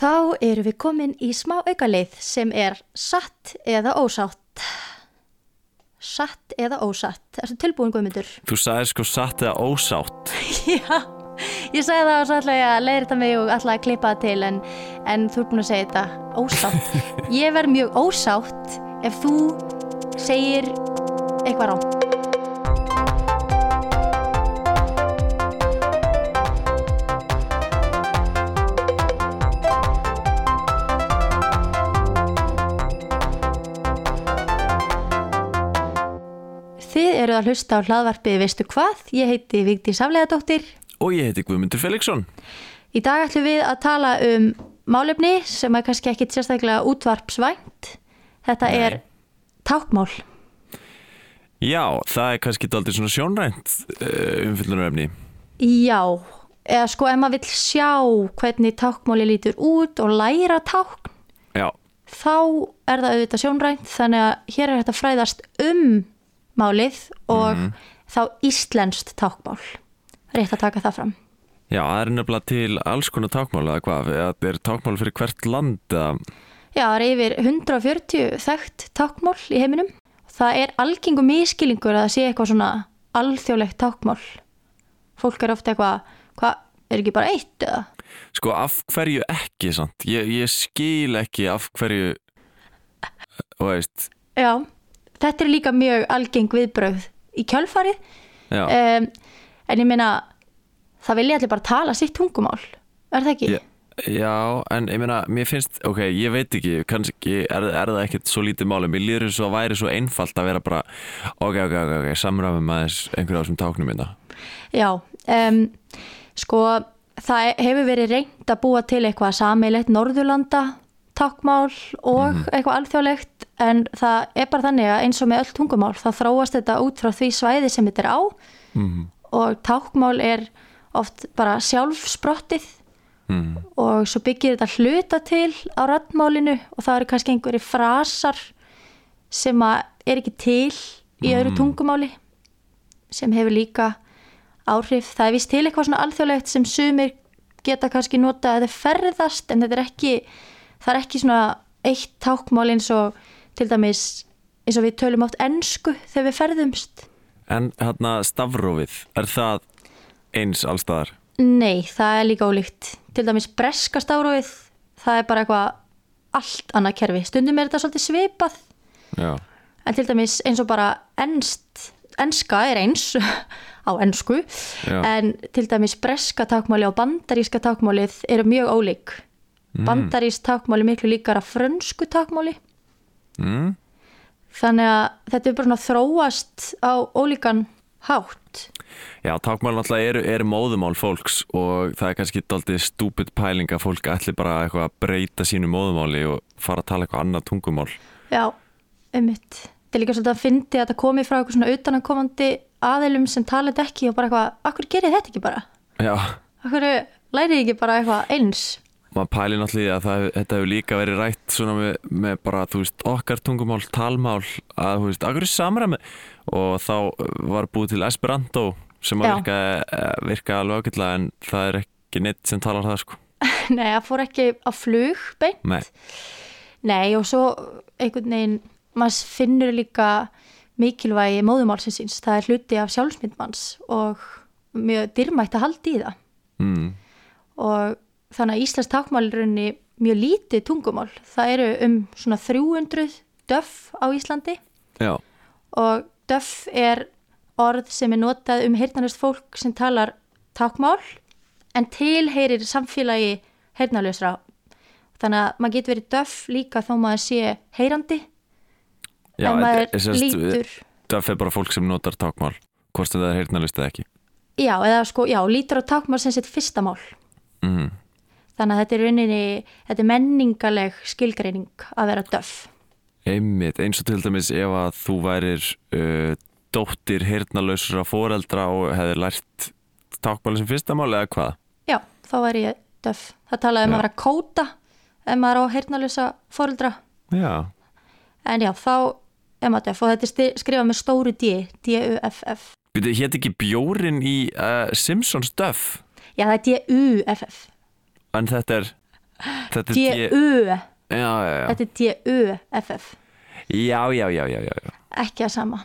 Þá erum við komin í smá aukalið sem er satt eða ósátt. Satt eða ósatt. Erstu tilbúin, Guðmundur? Þú sagði sko satt eða ósátt. Já, ég sagði það og svo ætla ég að leiðra þetta mig og ætla að klippa það til en, en þú ert búin að segja þetta ósátt. Ég verð mjög ósátt ef þú segir eitthvað rám. Að hlusta á hlaðvarpið Veistu hvað? Ég heiti Vigdís Afleðadóttir. Og ég heiti Guðmundur Felixson. Í dag ætlum við að tala um málefni sem er kannski ekkit sérstaklega útvarpsvænt. Þetta Nei. er tákmál. Já, það er kannski aldrei svona sjónrænt uh, umfyllunaröfni. Já, eða sko ef maður vill sjá hvernig tákmáli lítur út og læra tákn, Já, þá er það auðvitað sjónrænt þannig að hér er þetta fræðast um málið og þá íslenskt tákmál. Rétt að taka það fram. já, það er nefnilega til alls konar tákmál eða hvað, það er tákmál fyrir hvert land eða, Já, það er yfir 140 þekkt tákmál í heiminum. Það er algengu miskilingur að það sé eitthvað svona alþjóðlegt tákmál. Fólk er ofta eitthvað, hvað, er ekki bara eitt eða? sko af hverju ekki sant? Ég, ég skil ekki af hverju, þú veist, Já, þetta er líka mjög algeng viðbröð í kjölfarið. já, Um, en ég meina, það vilja allir bara tala sitt tungumál. Er það ekki? Já. Já, en ég meina, mér finnst, ok, ég veit ekki, kannski er, er það ekkert svo lítið máli, mér líður eins og að væri svo einfalt að vera bara, ok, ok, ok, ok, samræfum aðeins einhverja á þessum táknum minna. Já, um, sko það hefur verið reynd að búa til eitthvað sammeilegt Norðurlanda tákmál og eitthvað alþjóðlegt en það er bara þannig að eins og með öll tungumál þá þróast þetta út frá því svæði sem þetta er á Mm og tákmál er oft bara sjálfsprottið -hmm. og svo byggir þetta hluta til á röddmálinu og það eru kannski einhverju frasar sem að er ekki til í öðru tungumáli sem hefur líka áhrif. Það er vist til eitthvað svona alþjóðlegt sem sumir geta kannski nota að það ferðast en þetta er ekki, það er ekki svona eitt tákmál eins og til dæmis eins og við tölum átt ennsku þegar við ferðumst. En hérna stafrófið, er það eins allstaðar? Nei, það er líka ólíkt. Til dæmis breska stafrófið, það er bara eitthvað allt annað kerfi. Stundum er þetta svolítið svipað, Já, en til dæmis eins og bara ennst, ennska er eins á ennsku, Já. en til dæmis breska tákmáli og bandaríska tákmálið eru mjög ólík. Mm. Bandarísk tákmáli er miklu líkara frönsku tákmáli, mm? þannig að þetta er bara svona þróast á ólíkan hátt. Já, tákmál náttúrulega eru, eru móðumál fólks og það er kannski daldið stúpid pæling að fólk ætli bara eitthvað að breyta sínu móðumáli og fara að tala eitthvað annað tungumál. Já, ummitt. Þetta er líka svolítið að fyndi að þetta komi frá eitthvað svona utanakomandi aðilum sem tala þetta ekki og bara eitthvað, akkur gerir þetta ekki bara? Já, Akkur lærið ekki bara eitthvað eins? Maður pæli náttúrulega að það, þetta hefur líka verið rætt svona með, með bara, þú veist, okkar tungumál, talmál, að, þú veist, akkur er samræmi og þá var búið til Esperanto sem að virka, eh, virka alveg ágætlega en það er ekki neitt sem talar það, sko. Nei, það fór ekki á flug beint. Nei, Nei, og svo einhvern veginn, maður finnur líka mikilvægi móðumálsins síns. Það er hluti af sjálfsmyndmanns og mjög dyrmætt að halda í það. mm, og þannig að Íslands tákmál er raunni mjög lítið tungumál. Það eru um svona 300 döff á Íslandi já, og döff er orð sem er notað um heyrnalöst fólk sem talar tákmál en tilheyrir samfélagi heyrnalösra. Þannig að maður getur verið döff líka þó maður sé heyrandi já, en maður er sagt- lítur, það fer bara fólk sem notar tákmál, hvort sem það er heyrnalist eða ekki. já, eða sko, já, lítur á tákmál sem sitt fyrsta mál. Þannig að þetta er rauninni, þetta er menningaleg skilgreining að vera döff. einmitt, eins og til dæmis ef að þú værir uh, dóttir heyrnalausra foreldra og hefðir lært tákmáli sem fyrsta mál eða hvað? Já, þá væri ég döff. Það talaði um Já. að vera kóta ef maður á heyrnalösa fóreldra. Já, En já, þá er maður döff og þetta er skrifað með stóru D, D-U-F-F. Við hétt ekki bjórin í uh, Simpsons Duff Já, það er D-U-F-F. En þetta er, D-U Þetta er D-U-F-F Já, já, já, já. Ekki að sama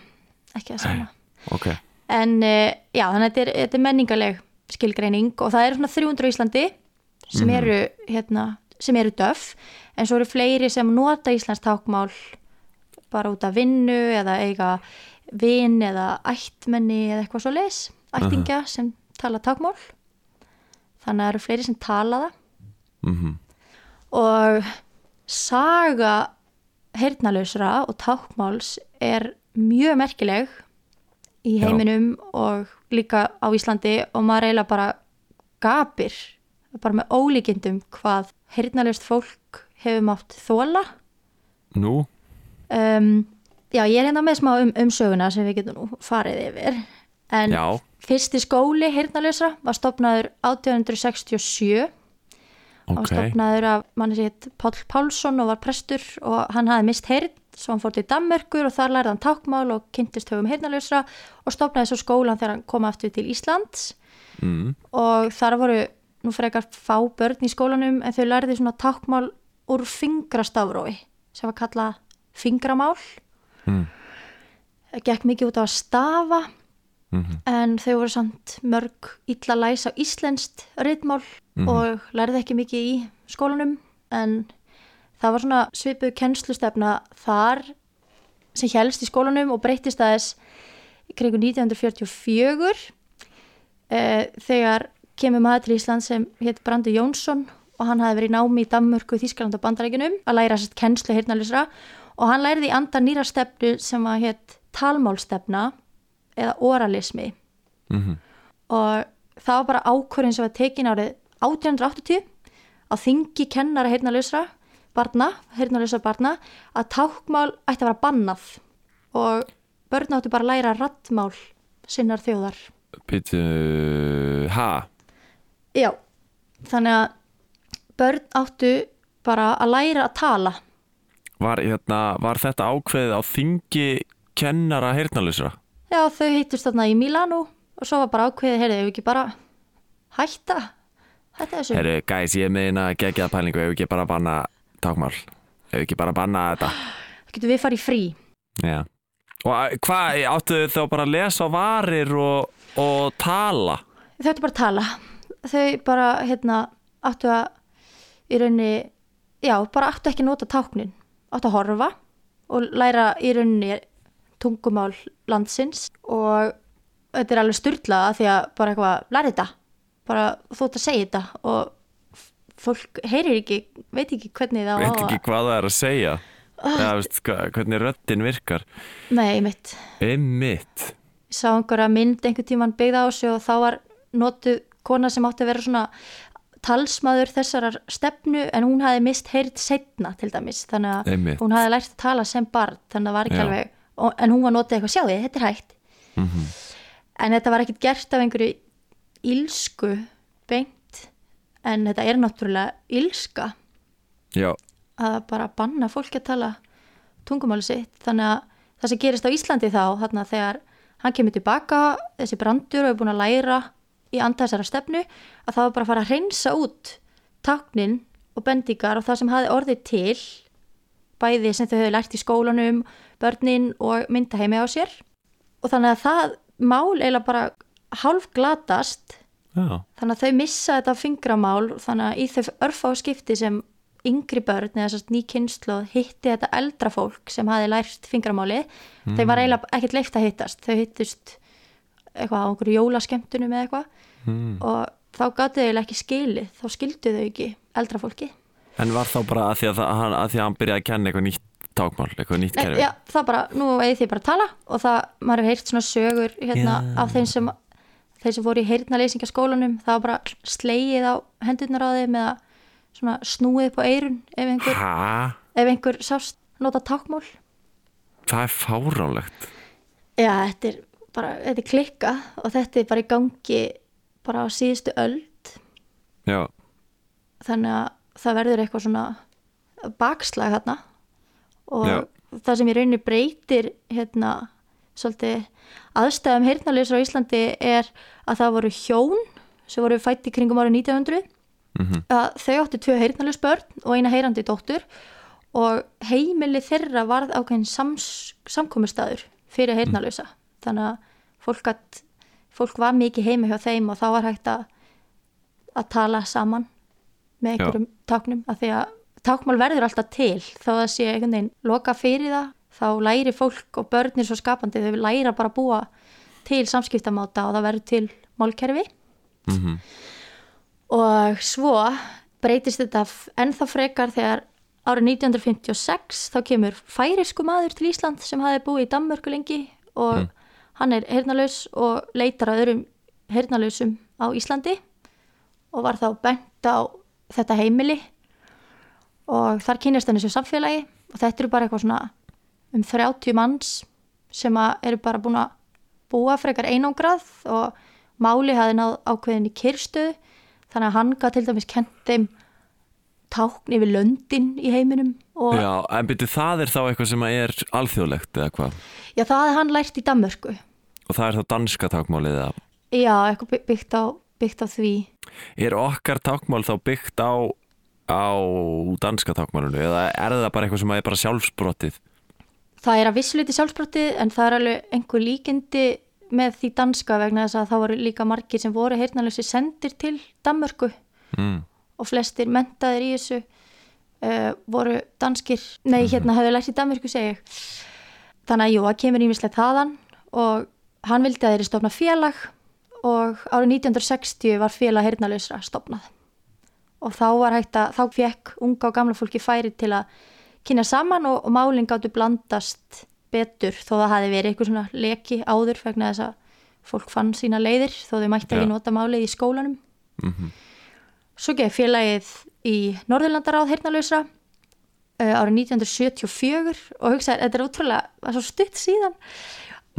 Ekki að sama. Ok. En uh, já, þannig að þetta er, þetta er menningaleg skilgreining og það eru svona 300 á Íslandi sem eru hérna, sem eru döf. En svo eru fleiri sem nota Íslands tákmál bara út af vinnu eða eiga vin eða ættmenni eða eitthvað svo leis ættingja sem tala tákmál þannig að það eru fleiri sem tala það mm og saga heyrnalausra og tákmáls er mjög merkileg í Já. heiminum og líka á Íslandi og maður eiginlega bara gapir bara með ólíkindum hvað heyrnalaust fólk hefur mátt þóla Nú? um, já ég er hérna með smá um, umsöguna sem við getum nú farið yfir en Já. fyrsti skóli heyrnalausra var stopnaður 1867 og Ok. stopnaður af manni sétt Páll Pálsson og var prestur og hann hafði mist heyrn svo hann fór til Danmörkur og þar lærði hann tákmál og kynntist höfum heyrnalösra og stopnaði svo skólan þegar hann kom aftur til Íslands. Mm. og þar voru nú frekar fá börn í skólanum en þau lærði svona tákmál úr fingrastafrói sem var kallað fingramál. Mm. það gekk mikið út á að stafa Mm en þau voru samt mörg illa læs á íslenskt ritmál Mhm. og lærði ekki mikið í skólanum. En það var svona svipuð kennslustefna þar sem helst í skólanum og breyttist aðeins kringu 1944 eh, þegar kemur maður til Ísland sem hétt Brandi Jónsson og hann hafði verið í námi í Danmörku, Þískaland og Bandarækjunum að læra sérst kennslu heyrnalisra og hann lærði í anda nýra stefnu sem að hétt talmálstefna eða oralismi -hmm. og það var bara ákvörðin sem var tekin árið 1880 á þingi kennara heyrnalausra barna, heyrnalausra barna að tákmál ætti að vera bannað og börn áttu bara að læra rattmál sinnar þjóðar Býtu Ha? já, þannig að börn áttu bara að læra að tala Var, hérna, var þetta ákveðið á þingi kennara heyrnalisra? Já, þau hittust þarna í Milano og svo var bara ákveðið, heyrðu, ef ekki bara hætta? Hætta þessu. Herru, gæs, ég meina geggjaða pælingu ef ekki bara banna tákmál ef ekki bara banna þetta? Getur við farið frí? Já. Og að- hvað, áttu þá bara að lesa varir og, og tala? þau ættu bara að tala. Þau bara hérna áttu að í rauninni já, bara áttu ekki að nota táknin. Áttu að horfa og læra í rauninni tungumál landsins og þetta er alveg styrlaða því að bara eitthvað læri þetta. Bara ert að segja þetta og fólk heyrir ekki, veit ekki hvernig það á Veit ekki hvað það er að segja. Eða, veist, hvernig röddin virkar. Nei, mitt Einmitt. Ég sá einhverja mynd einhvern tíman byggða á sig og þá var notuð kona sem átti að vera svona talsmaður þessarar stefnu en hún hafi mist heyrt setna til dæmis. Þannig að Einmitt. hún hafi lært að tala sem barn þannig að það var ekki Já. alveg en hún var notið eitthvað, sjáðu, þetta er hægt. Mhm. en þetta var ekkit gert af einhverju ílsku beint en þetta er náttúrulega ílska Já, að bara banna fólki að tala tungumáli sitt. Þannig að það sem gerist á Íslandi þá þarna þegar hann kemur tilbaka þessi brandur og er búin að læra í anda þessara stefnu að það var bara að fara að hreinsa út táknin og bendingar og það sem hafi orðið til bæði sem þau hefur lært í skólanum börnin og myndaheimi á sér. Og þannig að það mál eiginlega bara hálf glatast já, þannig að þau missa þetta fingramál þannig að í þau örfá skipti sem yngri börn eða ný kynslu hitti þetta eldra fólk sem hafi lært fingramáli þau var eiginlega ekkert leift að hittast. Þau hittust eitthvað á einhverju jólaskemtunum eða eitthvað. Mm. og þá gáttu þau eiginlega ekki skilið þá skildu þau ekki eldra fólki En var þá bara að því að, hann, að því að hann byrjaði að kenna eitthvað nýtt tákmál, eitthvað nýtt kerfi. já, það bara, nú eigi því bara að tala og það, maður hefur heyrt svona sögur hérna Já. af þeim sem þeir sem voru í heyrnaleysingaskólanum það var bara slegið á hendurnar á þeim eða svona snúið upp á eirun ef einhver, ef einhver sást nota tákmál Það er fáránlegt. Já, þetta er bara, þetta er klikka og þetta er bara í gangi bara á síðustu öld. Já, þannig að það verður eitthvað svona bakslag hérna og Já. það sem í rauninni breytir hérna svolítið aðstæðum heyrnarleysar á Íslandi er að það voru hjón sem voru fætt í kringum árið 1900 Mhm. að þau áttu tvö heyrnalus börn og eina heyrandi dóttur. Og heimili þeirra varð ákveðin sams, samkomustæður fyrir heyrnalusa þannig að fólk, gat, fólk var mikið heima hjá þeim og þá var hægt að, að tala saman með einhverjum táknum. Af því að tákmál verður alltaf til þó að sé einhvern veginn loka fyrir það þá læri fólk og börnir svo skapandi þau læra bara að búa til samskiptamáta og það verður til málkerfi. Mhm. og svo breytist þetta ennþá frekar þegar árið 1956 þá kemur færisku maður til Ísland sem hafi búið í Danmörku lengi og hann er hernalaus og leitar að öðrum hernalausum á Íslandi og var þá bent á þetta heimili og þar kynast hann þessu samfélagi. Og þetta eru bara eitthvað svona um 30 manns sem eru bara búin að búa frekar einangrað. Og máli hafi náð ákveðin í kyrstöðu þannig að hann gaf til dæmis kent þeim tákn yfir löndin í heiminum. Já, Já, en byrju það er þá eitthvað sem er alþjóðlegt eða hvað? það hafði hann lært í Danmörku. Og það er þá danska tákmálið eða? já, eitthvað by- byggt á, byggt á því. Er okkar tákmál þá byggt á, á danska tákmálinu eða er það bara eitthvað sem er bara sjálfsbrottið? það er að vissluti sjálfsbrottið en það er alveg einhver líkindi með því danska vegna þess að þá voru líka margir sem voru heyrnalösi sendir til Danmörku. Mm. og flestir mentaðir í þessu uh, voru danskir. Nei, hérna hafði lært í Danmörku segi ég. Þannig að jú, það kemur ímislegt þaðan. Og hann vildi að þeirri stofna félag. Og árið 1960 var félag heyrnalausra stofnað og þá var hægt að, þá fekk unga og gamla fólki færi til að kynna saman og, og málinn gáttu blandast betur þó það hafi verið eitthvað svona leki áður vegna þess að fólk fann sína leiðir þó þau mætti Já. ekki nota málið í skólanum. Mm Svo gekk félagið í Norðurlandaráð heyrnalausra uh, árið 1974 og hugsaði, þetta er ótrúlega, svo stutt síðan.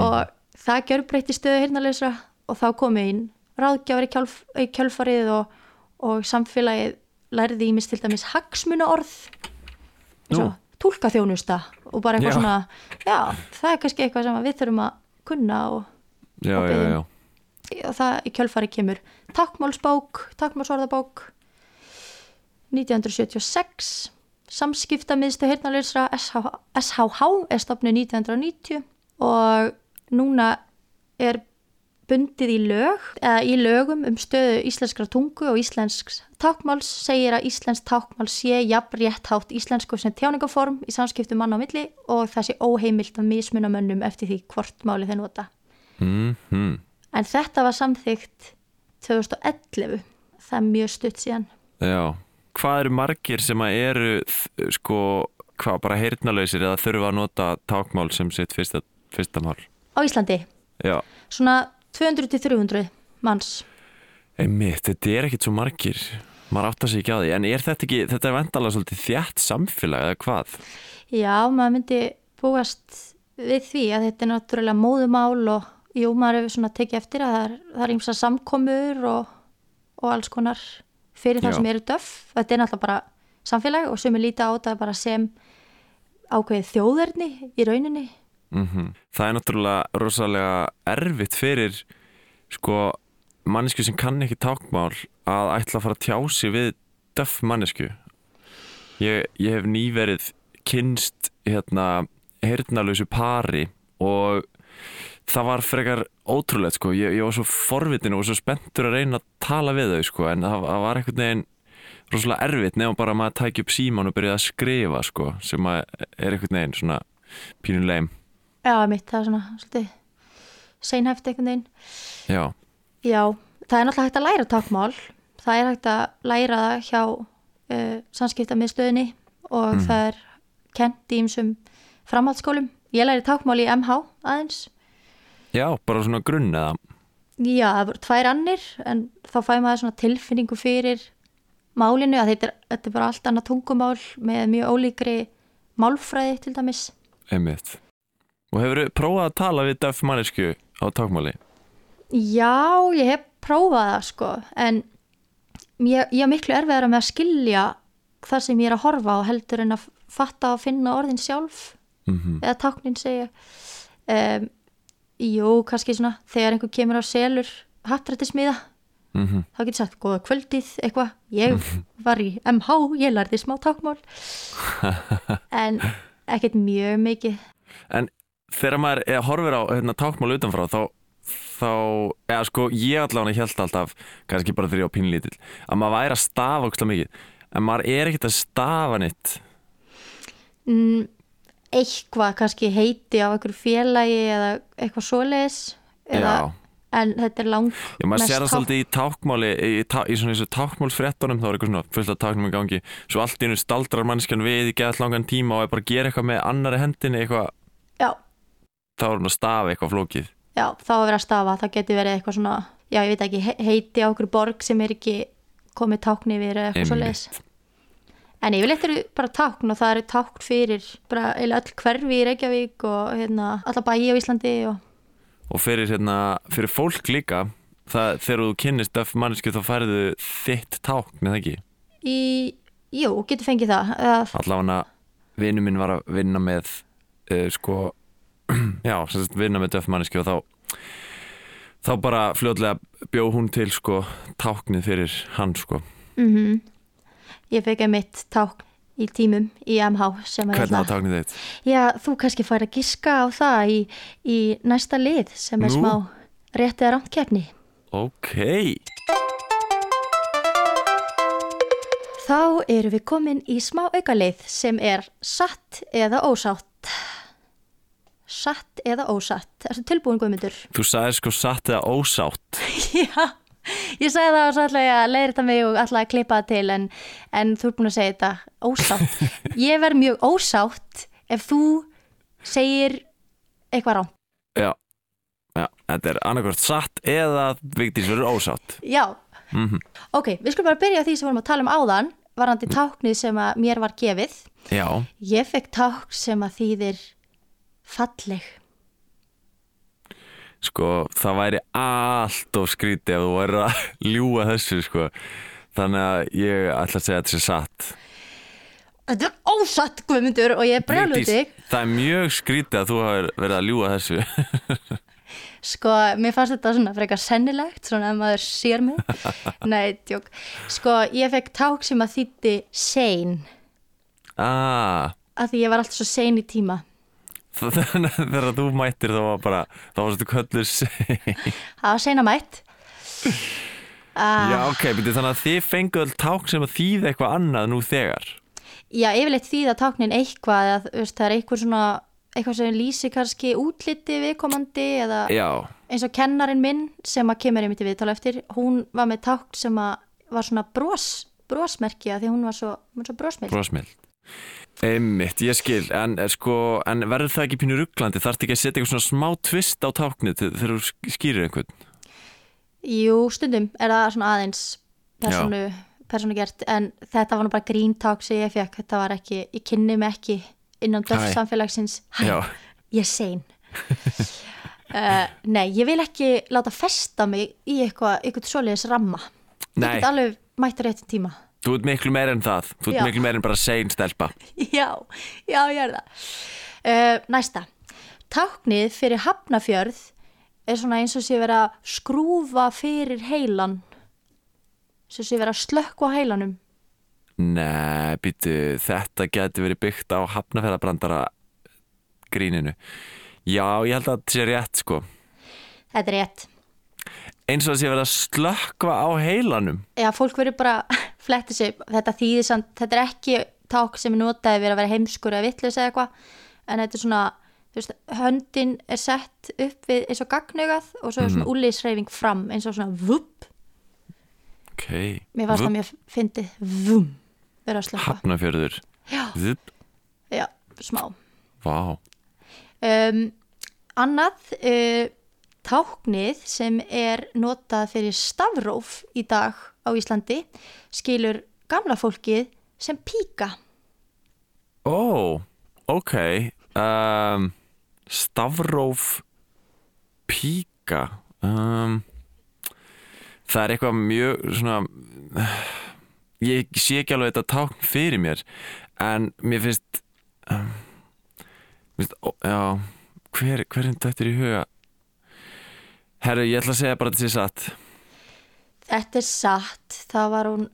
Og það gjörbreytti stöðu heyrnalausra og þá komið inn ráðgjafar í, kjálf, kjálfarið og, og samfélagið lærði ímis til dæmis hagsmuna orð eins Nú. og túlkaþjónusta og bara eitthvað Já. svona, já, það er kannski eitthvað sem við þurfum að kunna og Já, Og og það í kjölfari kemur takkmálsbók, takkmálsvarðabók 1976 samskiptamiðstu heyrnalausra SH, SHH er stopnu 1990 og núna er bundið í lög eða í lögum um stöðu íslenskra tungu og íslensks tákmáls segir að íslensk tákmál sé jafn rétthátt íslensku sem tjáningaform í samskiptum manna á milli og það sé óheimilt að mismuna mönnum eftir því hvort máli þeir nota Mm -hmm. En þetta var samþygt 2011, það er mjög stutt síðan. Já. Hvað eru margir sem að eru sko, hvað bara heyrnalausir eða þurfa að nota tákmál sem sitt fyrsta, fyrsta mál? Á Íslandi, Já. svona 200-300 manns. Einmitt, þetta er ekkit svo margir maður áttar sig ekki á því, en er þetta ekki þetta er vendalega svolítið þjætt samfélag eða hvað? Já, maður myndi búast við því að þetta er náttúrulega móðumál og jú, maður hefur svona tekið eftir að það er, er ímsa samkomur og, og alls konar fyrir það Já. sem eru döff. Þetta er náttúrulega bara samfélag og sem er lítið á þetta bara sem ákveðið þjóðerni í rauninni. Mm Það er náttúrulega rosalega erfitt fyrir sko mannesku sem kann ekki tákmál að ætla að fara að tjá sig við döff mannesku ég, ég hef nýverið kynst hérna heyrnalösu pari og það var frekar ótrúlegt sko. Ég, ég var svo forvitin og svo spenntur að reyna að tala við þau sko en það, það var einhvern veginn rosalega erfitt nefnum bara að maður tæki upp síman og byrjaði að skrifa sko sem að er einhvern veginn svona pínulegum Já, mitt, það er svona svolítið seinhæft einhvern veginn. Já, Já, það er náttúrulega hægt að læra tákmál. Það er hægt að læra það hjá uh, samskiptamiðstöðinni og það er kent í ymsum framhaldsskólum. Ég læri tákmál í MH aðeins. já, bara svona grunn eða Já, það voru tvær annir en þá fæ maður svona tilfinningu fyrir málinu að þetta er, þetta er bara allt annað tungumál með mjög ólíkri málfræði til dæmis. einmitt Og hefur prófað að tala við döff mannesku á tákmáli? Já, ég hef prófað það sko. En ég, ég er miklu erfiðara með að skilja það sem ég er að horfa á heldur en að fatta og finna orðin sjálf Mm eða táknin segja um, Jú, kannski svona þegar einhver kemur á selur hattrættismiða Mhm. þá getur sagt góða kvöldið eitthvað, ég var í MH ég lærði smá tákmál en ekkert mjög mikið. En þegar maður horfir á hérna, tákmál utanfrá þá, þá eða sko ég allavega held alltaf kannski bara ég á pínlítill að maður væri að stafa ókslega mikið. En maður er ekkert að stafa neitt. Mm, eitthvað kannski heiti á einhverju félagi eða eitthvað svoleiðis eða, en þetta er lang Já, maður sér það svolítið í tákmáli í, tá, í svona þessu tákmálsfréttunum þá er eitthvað svona fullt af táknum í gangi. Svo allt í einu staldrar mannskjan við í geðall langan tíma og er bara að gera eitthvað með annari hendinni eitthvað, já, þá er hún að stafa eitthvað flókið. Já, þá að vera að stafa það getur verið eitthvað svona, já ég veit ekki he- heiti á einhverju borg sem er ekki komið tákni við eða eitthvað Einmitt. svoleiðis. En yfirleitt eru bara tákn og það eru tákn fyrir bara eiginlega öll hverfi í Reykjavík og hérna, alla bæi á Íslandi og og fyrir, hérna, fyrir fólk líka það, þegar þú kynnist döf mannsku þá færðu þitt tákn eða ekki? Í, jú, getur fengið það eða, allavega vinnu minn var að vinna með uh, sko já, vinna með döf mannsku og þá þá bara fljóðlega bjó hún til sko táknið fyrir hann sko mm ég fekk einmitt tákn í tímum í MH er hvernig hérna- var táknið þitt? Já, þú kannski fær að giska á það í, í næsta lið sem er Nú? smá rétt eða rámt keppni. Ok, Þá erum við komin í smá aukalið sem er satt eða ósátt. Satt eða ósatt. Erstu tilbúin, Guðmundur? þú sagði sko satt eða ósátt Já, ég sagði það og svo ætla ég að leiða þetta mig og ætla að klippa það til en, en þú er búin að segja þetta ósátt. Ég verð mjög ósátt ef þú segir eitthvað rámt. Já, já, þetta er annarkvort satt eða Vigdís verður ósátt Já, mm ok, við skulum bara byrja því sem við vorum að tala um áðan varandi táknið sem að mér var gefið. Já, Ég fekk tákn sem að þýðir falleg. sko það væri allt of skrítið ef þú væri að ljúga þessu sko Þannig að ég ætla að segja að þetta sé satt Þetta er ósatt, Guðmundur, og ég er þig. það er mjög skrítið að þú hafi verið að ljúga þessu Sko, mér fannst þetta svona frekar sennilegt, svona ef maður sér mig. Nei, tjók. Sko, ég fekk ták sem að þýtti sein, Ah, af því ég var alltaf svo sein í tíma. Að þegar þú mættir þá var bara, þá þú kölluð sig Það var seina mætt. Ah, Já, ok, beti, þannig að þið fenguð all ták sem að þýða eitthvað annað nú þegar? Já, yfirleitt þýða táknin eitthvað, eða, veist, það er eitthvað svona, eitthvað sem lýsi kannski útliti viðkomandi eða Já, eins og kennarin minn sem að kemur einmitt í viðtala eftir, hún var með tákn sem að var svona bros, brosmerki af því hún var svo, var svo brosmild. brosmild Einmitt, ég skil, en, eh, sko, en verður það ekki pínu rugglandi? Þarf ekki að setja eitthvað svona smá tvist á táknið þegar þú sk- skýrir einhvern? Jú, stundum er það svona aðeins personu, personu gert en þetta var nú bara grínták sem ég fekk þetta var ekki, ég kynni mig ekki innan döf Hæ. samfélagsins Hæ, Já, ég er sein uh, Nei, ég vil ekki láta festa mig í eitthvað, eitthvað svoleiðis ramma Nei. get alveg mætt á réttin tíma þú ert miklu meir en það. Þú ert Já. miklu meir en bara sein stelpa. Já, já, ég er það. Uh, Næsta. Táknið fyrir hafnafjörð er svona eins og sé verið að skrúfa fyrir heilan. Sem sé verið að slökkva heilanum. Nei, býtu, þetta geti verið byggt á hafnafjörðabrandara gríninu. Já, ég held að þetta sé rétt, sko. Þetta er rétt. Eins og sé verið að slökkva á heilanum. Já, fólk verður bara fletti sig þetta þýðir samt, þetta er ekki ták sem er notaði við að vera heimskur eða vittlis eða eitthvað en þetta er svona, þú veist, höndin er sett upp við eins og gagnugað og svo er svona úlísreifing fram eins og svona vupp, Ok mér fannst það mjög fyndið. Vum, vera að slökka Hafnafjörður Zup. já, smá. Vá. Um, Annað uh, táknið sem er notað fyrir stafróf í dag á Íslandi skilur gamla fólkið sem píka. Ó, ok um, Stafróf Píka um, Það er eitthvað mjög svona Ég sé ekki alveg þetta tákn fyrir mér En mér finnst um, finnst, ó, Já Hver, hverjum þetta er í huga? Herru, ég ætla að segja bara þetta sé satt Þetta er satt, það var hún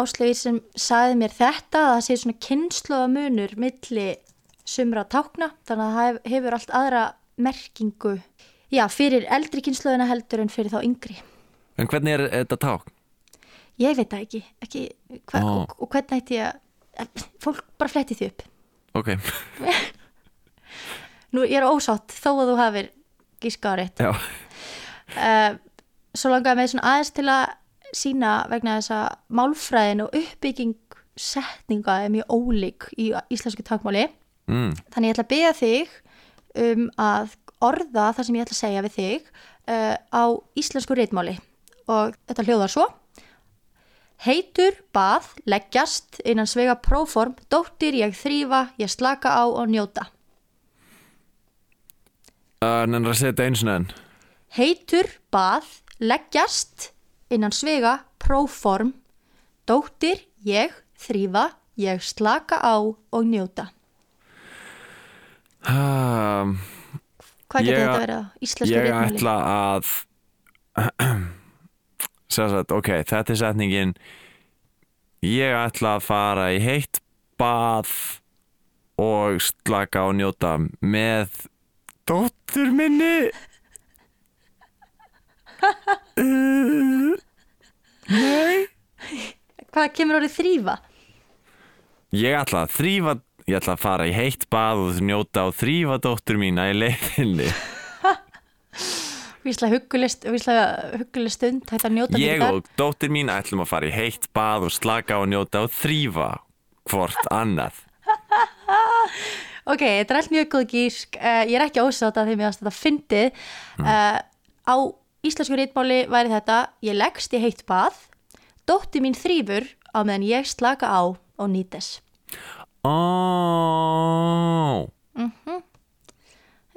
áslögir sem saði mér þetta að það sé svona kynnslóða munur milli sumra tákna þannig að það hef- hefur allt aðra merkingu. Já, fyrir eldri kynnslóðina heldur en fyrir þá yngri. En hvernig er þetta ták? ég veit það ekki, ekki hva, Ó. og, og hvernig ætti ég að fólk bara fletti því upp. Ok, nú ég er ósátt þó að þú hafir gíska á rétt. Já. Uh, svo langaði með svona aðeins til að sína vegna þess að málfræðin og uppbygging setninga er mjög ólík í íslensku takmáli mm. þannig ég ætla að beða þig um að orða það sem ég ætla að segja við þig uh, á íslensku reitmáli og þetta hljóðar svo Heitur, bað, leggjast, innan svega próform, dóttir, ég þrýfa, ég slaka á og njóta. uh, Nennar að setja eins og enn Heitur, bað, leggjast, innan svega próform, dóttir, ég þrýfa, ég slaka á og njóta. um, Hvað getur Ég- þetta verið á íslensku Ég reitmáli? ætla að Sérsagt, ok, þetta er setningin Ég ætla að fara í heitt bað og slaka og njóta með dóttur minni uh, Nei Hvað kemur orðið þrýfa? Ég ætla að þrýfa Ég ætla að fara í heitt bað og njóta og þrýfa dóttur mína í leiðinni Víslega huggulist stund, hægt að njóta Ég og dóttir mín ætlum að fara í heitt bað og slaka og njóta og þrýfa hvort annað. Ok, þetta er allt mjög góð gísk. Uh, ég er ekki ósátt að því mér að þetta fyndið. Uh, á íslensku rítmáli væri þetta, ég leggst í heitt bað, dóttir mín þrýfur á meðan ég slaka á og nýtes. Ó,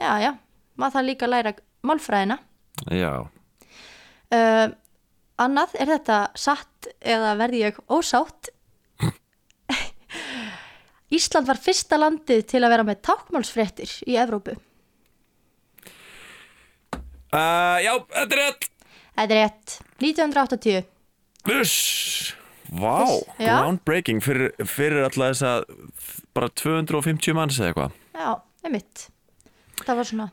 Já, já, maður það líka að læra málfræðina. já. Uh, annað, er þetta satt eða verði ég ósátt? Ísland var fyrsta landið til að vera með tákmálsfréttir í Evrópu. Uh, já, þetta er rétt. Þetta er rétt, 1980. Uss. Vá, Já. groundbreaking fyrir, fyrir alltaf þess að bara 250 manns eða eitthvað. Já, einmitt. Það var svona,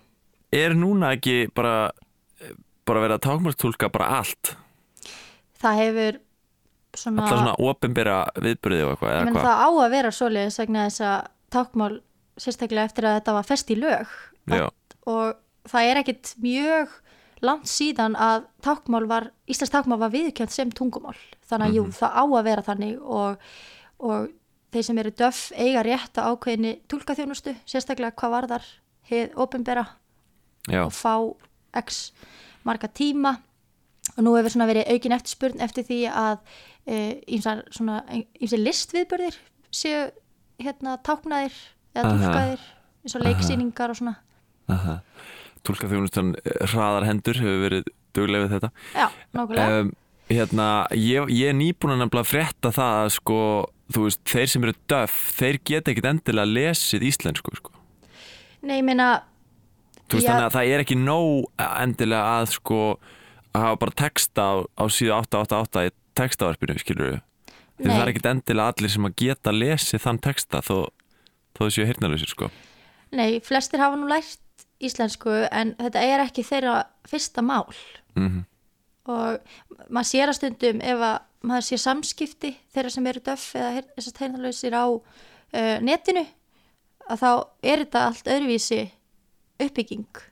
Er núna ekki bara, bara verið að tákmálstúlka bara allt? það hefur svona, Alltaf svona opinbera viðbyrði og eitthvað eða menn hvað? það á að vera svoleiðis vegna þess að tákmál sérstaklega eftir að þetta var fest í lög Já, og það er ekkit mjög langt síðan að tákmál var, Íslands tákmál var viðkjönd sem tungumál. Þannig að jú, það á að vera þannig og, og þeir sem eru döff eiga rétt á ákveðinni túlkaþjónustu, sérstaklega hvað varðar heið opinbera já, og fá x marga tíma og nú hefur svona verið aukin eftirspurn eftir því að ímsar svona ímsar listviðburðir séu hérna táknaðir eða Aha. túlkaðir eins og leiksýningar og svona aha. Túlka þjónustan hraðar hendur hefur verið duglega við þetta. já, nákvæmlega um, hérna, ég, ég er nýbúin að nefnilega frétta það að sko, þú veist, þeir sem eru döff þeir geta ekkit endilega lesið íslensku sko. nei, ég meina þú veist, Já. þannig að það er ekki nóg endilega að sko að hafa bara texta á, á síðu 888 í textavarpinu, skilur við Nei. það er ekkit endilega allir sem að geta lesið þann texta þó, þó þau séu hirnalösir sko. nei, flestir hafa nú lært íslensku en þetta er ekki þeirra fyrsta mál. Mm og maður sér að stundum ef að maður sé samskipti þeirra sem eru döff eða þessast heyrnarlausir á uh, netinu að þá er þetta allt öðruvísi uppbygging.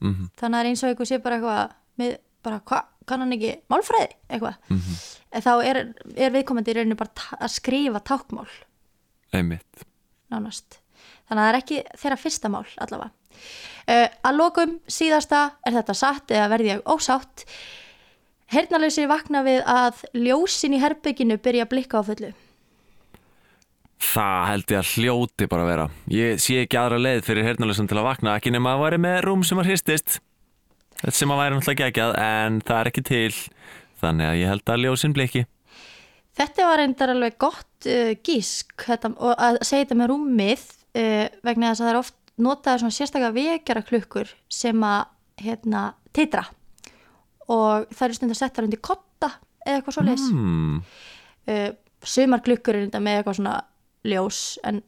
-hmm. þannig að það er eins og eitthvað sé bara eitthvað með bara hvað, kann hann ekki málfræði? Eitthvað. En þá er, er viðkomandi í rauninu bara að skrifa tákmál einmitt. Nánast. Þannig að það er ekki þeirra fyrsta mál allavega uh, að lokum síðasta er þetta satt eða verði ég ósátt Hernalausir vakna við að ljósin í herbygginu byrja að blikka á fullu. Það held ég að hljóti bara að vera. Ég sé ekki aðra leið fyrir hernalösum til að vakna, ekki nema að væri með rúm sem að hristist. Þetta sem að væri náttúrulega geggjað, en það er ekki til. Þannig að ég held að ljósin blikki. Þetta var reyndar alveg gott uh, gísk þetta, að segja þetta með rúmið uh, vegna þess að það er oft notaður svona sérstaklega vekjara klukkur sem að hérna, titra og það eru stundar settar undir kotta eða eitthvað svo leis hmm. uh, sumar glukkur er þetta með eitthvað svona ljós en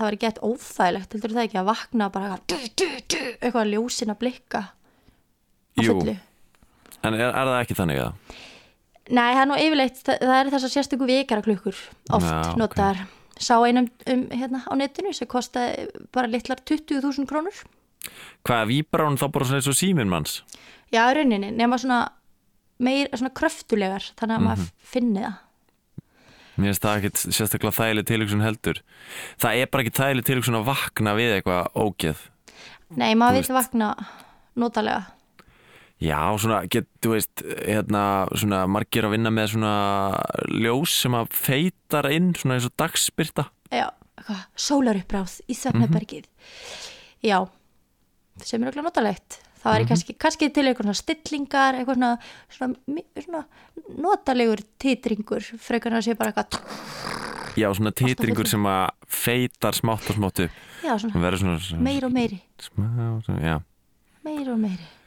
það var gett óþægilegt heldur það ekki að vakna bara eitthvað, eitthvað ljósin að blikka á Jú. fullu En er, er það ekki þannig að Nei, það er nú yfirleitt, það, það er þessar sérstöku vikara klukkur oft Já, ok. notaðar sá einum um, hérna á netinu sem kostaði bara litlar 20.000 krónur. Hvað, víbrar hún þá bara svona eins og síminn manns? Já, rauninni, nema svona meir, svona kröftulegar þannig að Mhm. maður finni það. Mér finnst það ekkit sérstaklega þægileg tilhugsun heldur. Það er bara ekki þægileg tilhugsun að vakna við eitthvað ógeð. Nei, maður vil vakna notalega Já, svona, get, þú veist, hérna, svona, margir að vinna með svona ljós sem að feitar inn, svona eins og dagspyrta. Já, eitthvað, sólaruppráð í svefnabergið Já, sem er okkur notalegt það er kannski, kannski til eitthvað svona stillingar eitthvað svona, svona, svona notalegur titringur frekar en að sé bara eitthvað Já, svona titringur fullu. sem að feitar smátt og smáttu. já, svona meir og meiri smá, svona, já, meir og meiri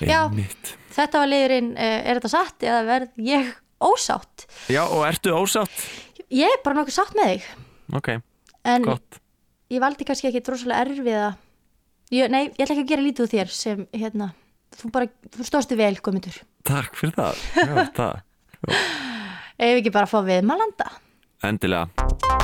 Já. einmitt. Þetta var liðurinn, eh, er þetta satt eða verð ég ósátt? Já, og ertu ósátt? Ég er bara nokkuð sátt með þig Ok, en gott. ég valdi kannski ekki rosalega erfiða ég, Nei, ég ætla ekki að gera lítið úr þér sem, hérna, þú bara, þú stóðstu vel, Guðmundur Takk fyrir það. Já, það. Ef ekki bara að fá við Malanda Endilega.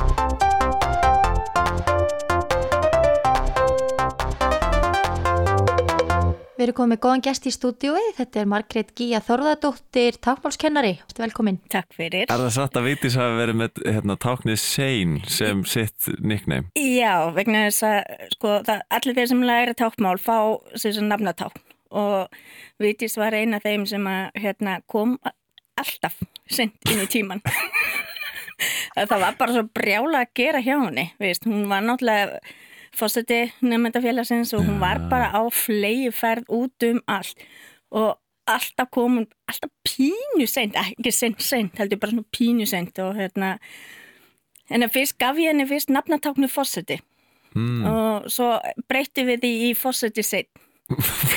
Við erum komið með góðan gest í stúdiói Þetta er Margrét Gíja Þorðardóttir tákmálskennari, velkomin Takk fyrir. Er það satt að Vigdís hafi verið með hérna, táknið Sein sem sitt nickname? Já, vegna þess að sko, það, allir þeir sem læra tákmál fá sem nafnatákn og Vitís var eina af þeim sem að, hérna, kom alltaf sent inn í tíman. það var bara svo brjála að gera hjá henni, veist, hún var náttúrulega fórseti nefndafélagsins og hún var bara á flegi ferð út um allt og alltaf kom hún, alltaf pínu seint, ekki seint seint, heldur bara svona pínu seint og hérna En að fyrst gaf ég henni fyrst nafnatáknu fórseti Mm. og svo breytti við því í fórseti seitt.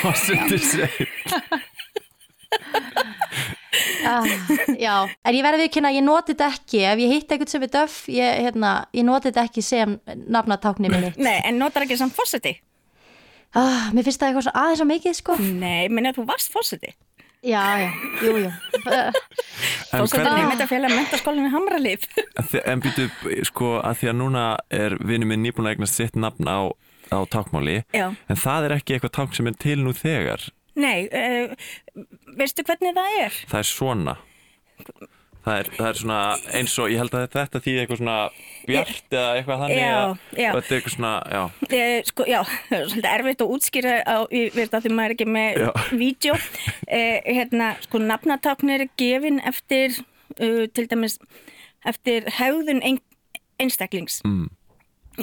Fórseti Sein. Ah, Já, en ég verði að ég noti þetta ekki Ef ég hitt eitthvað sem er döf ég, hérna, ég noti þetta ekki sem nafnatákni minni Nei, en notar ekki samt fórseti? ah, Mér finnst það eitthvað svo aðeins svo mikið sko Nei, minna þú varst fórseti. Já, já, jú, jú En Fórseti hvernig- nefndafélag mentaskólinni Hamralið. En býtu, sko, að því að núna er vinnu minn nýbúin að eignast sitt nafn á, á tákmáli Já. en það er ekki eitthvað tákn sem er til nú þegar Nei, uh, veistu hvernig það er? það er svona. Það er, það er svona eins og ég held að þetta þýði eitthvað svona bjart eða eitthvað þannig að- þetta er eitthvað svona, já, Uh, sko, já, það er svolítið erfitt að útskýra á, ég veit að því maður er ekki með vídeo. Uh, hérna, sko, nafnatákn er gefin eftir, uh, til dæmis, eftir hegðun ein, einstaklings. mm,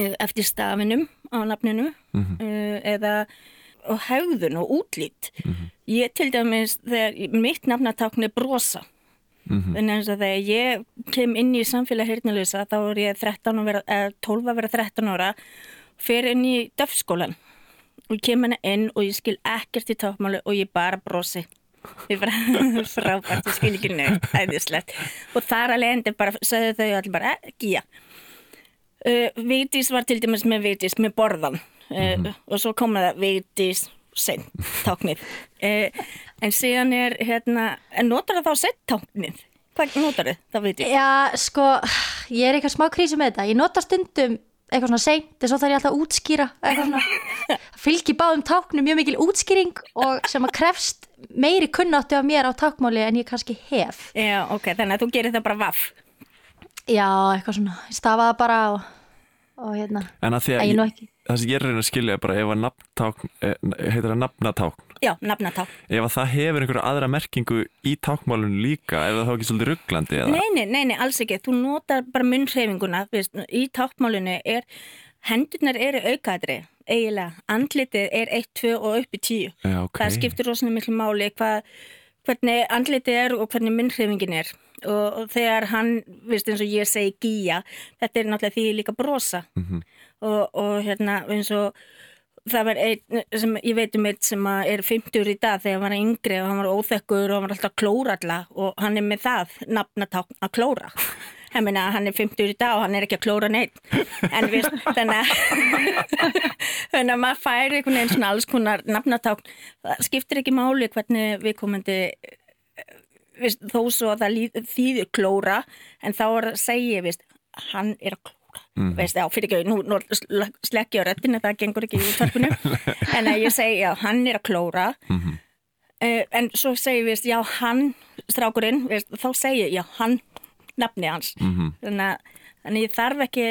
eh, eftir stafinum á nafninu. Uh, eða og hegðun og útlít ég til dæmis þegar mitt nafnatákn er brosa en eins og þegar ég kem inn í samfélag heyrnalösa þá er ég 13 að vera, eh, 12 að vera 13 ára fer inn í döfskólan og kem henni inn og ég skil ekkert í tákmáli og ég bara brosi. Ég bara frábært, ég skil ekki neitt æðislegt. Og þar alveg endur bara sagði þau allir bara, ekki já Uh, Vigdís var til dæmis með Vigdís með borðan uh, og svo kom það Vigdís sent táknið. Uh, en síðan er hérna en notar það þá sent táknið? Hvað notar þið þá Vigdís? Já, sko, ég er eitthvað smá krísu með þetta. Ég nota stundum eitthvað svona seint en svo þarf ég alltaf að útskýra eitthvað svona. Fylgi báðum táknum mjög mikil útskýring og sem að krefst meiri kunnáttu af mér á tákmáli en ég kannski hef. Já, ok, þannig að þú gerir það bara vaff. Já, eitthvað svona, ég stafaða bara og, og hérna, en að því að að ég nú ég, ekki það sem ég er reyna að skilja er bara ef að nafntákn, eh, heitir það nafnatákn? Já, nafnatákn. Ef að það hefur einhverja aðra merkingu í tákmálun líka, er það þá ekki svolítið rugglandi eða? Nei, nei, nei, alls ekki, þú notar bara munnhreyfinguna, í tákmálinu er hendurnar eru aukaðri eiginlega, andlitið er 1, 2 og upp í 10 Já, ok. það skiptir rosalega miklu máli hvað, hvernig andlitið er og hvernig munnhreyfingin er. Og, og þegar hann, veist eins og ég segi gíja, þetta er náttúrulega því líka brosa. Mhm. og, og hérna eins og það var einn sem ég veit um eitt sem er 50 í dag þegar hann var yngri og hann var óþekkur og hann var alltaf að klóra alla og hann er með það nafnatákn að klóra meina hann er 50 í dag og hann er ekki að klóra neitt en við þannig að maður færi einhvern veginn svona alls konar nafnatákn. Það skiptir ekki máli hvernig við komandi við, þó svo að það þýðir klóra en þá er að segja við, hann er að klóra. Mm. veist, já, fyrir ekki, nú, nú slekkja á röttinu, það gengur ekki í törpunum en ég segi, já, hann er að klóra. Mm -hmm. uh, en svo segi við, já, hann, strákurinn veist, þá segi, já, hann nafni hans. Mm -hmm. þannig, að, þannig ég þarf ekki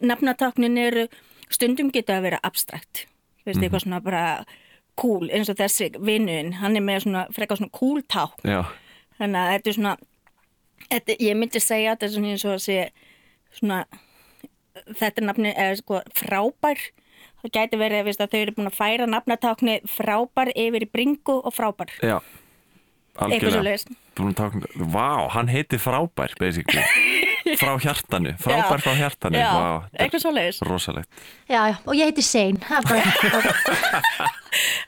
nafnatáknin eru stundum geta að vera abstrakt. Veist, -hmm. eitthvað svona bara cool, eins og þessi vinnuinn, hann er með svona frekar svona cool ták þannig að þetta er svona þetta, ég myndi segja að þetta er svona eins og að segja svona þetta nafni er sko frábær. Það gæti verið að þau eru búin að færa nafnatákni frábær yfir í bringu og frábær. Já, algjörlega Vá, hann heiti frábær basically. Frá hjartanu, frábær frá hjartanu. Já, wow, eitthvað svo leiðis Rosalegt. Já, já, og ég heiti Sein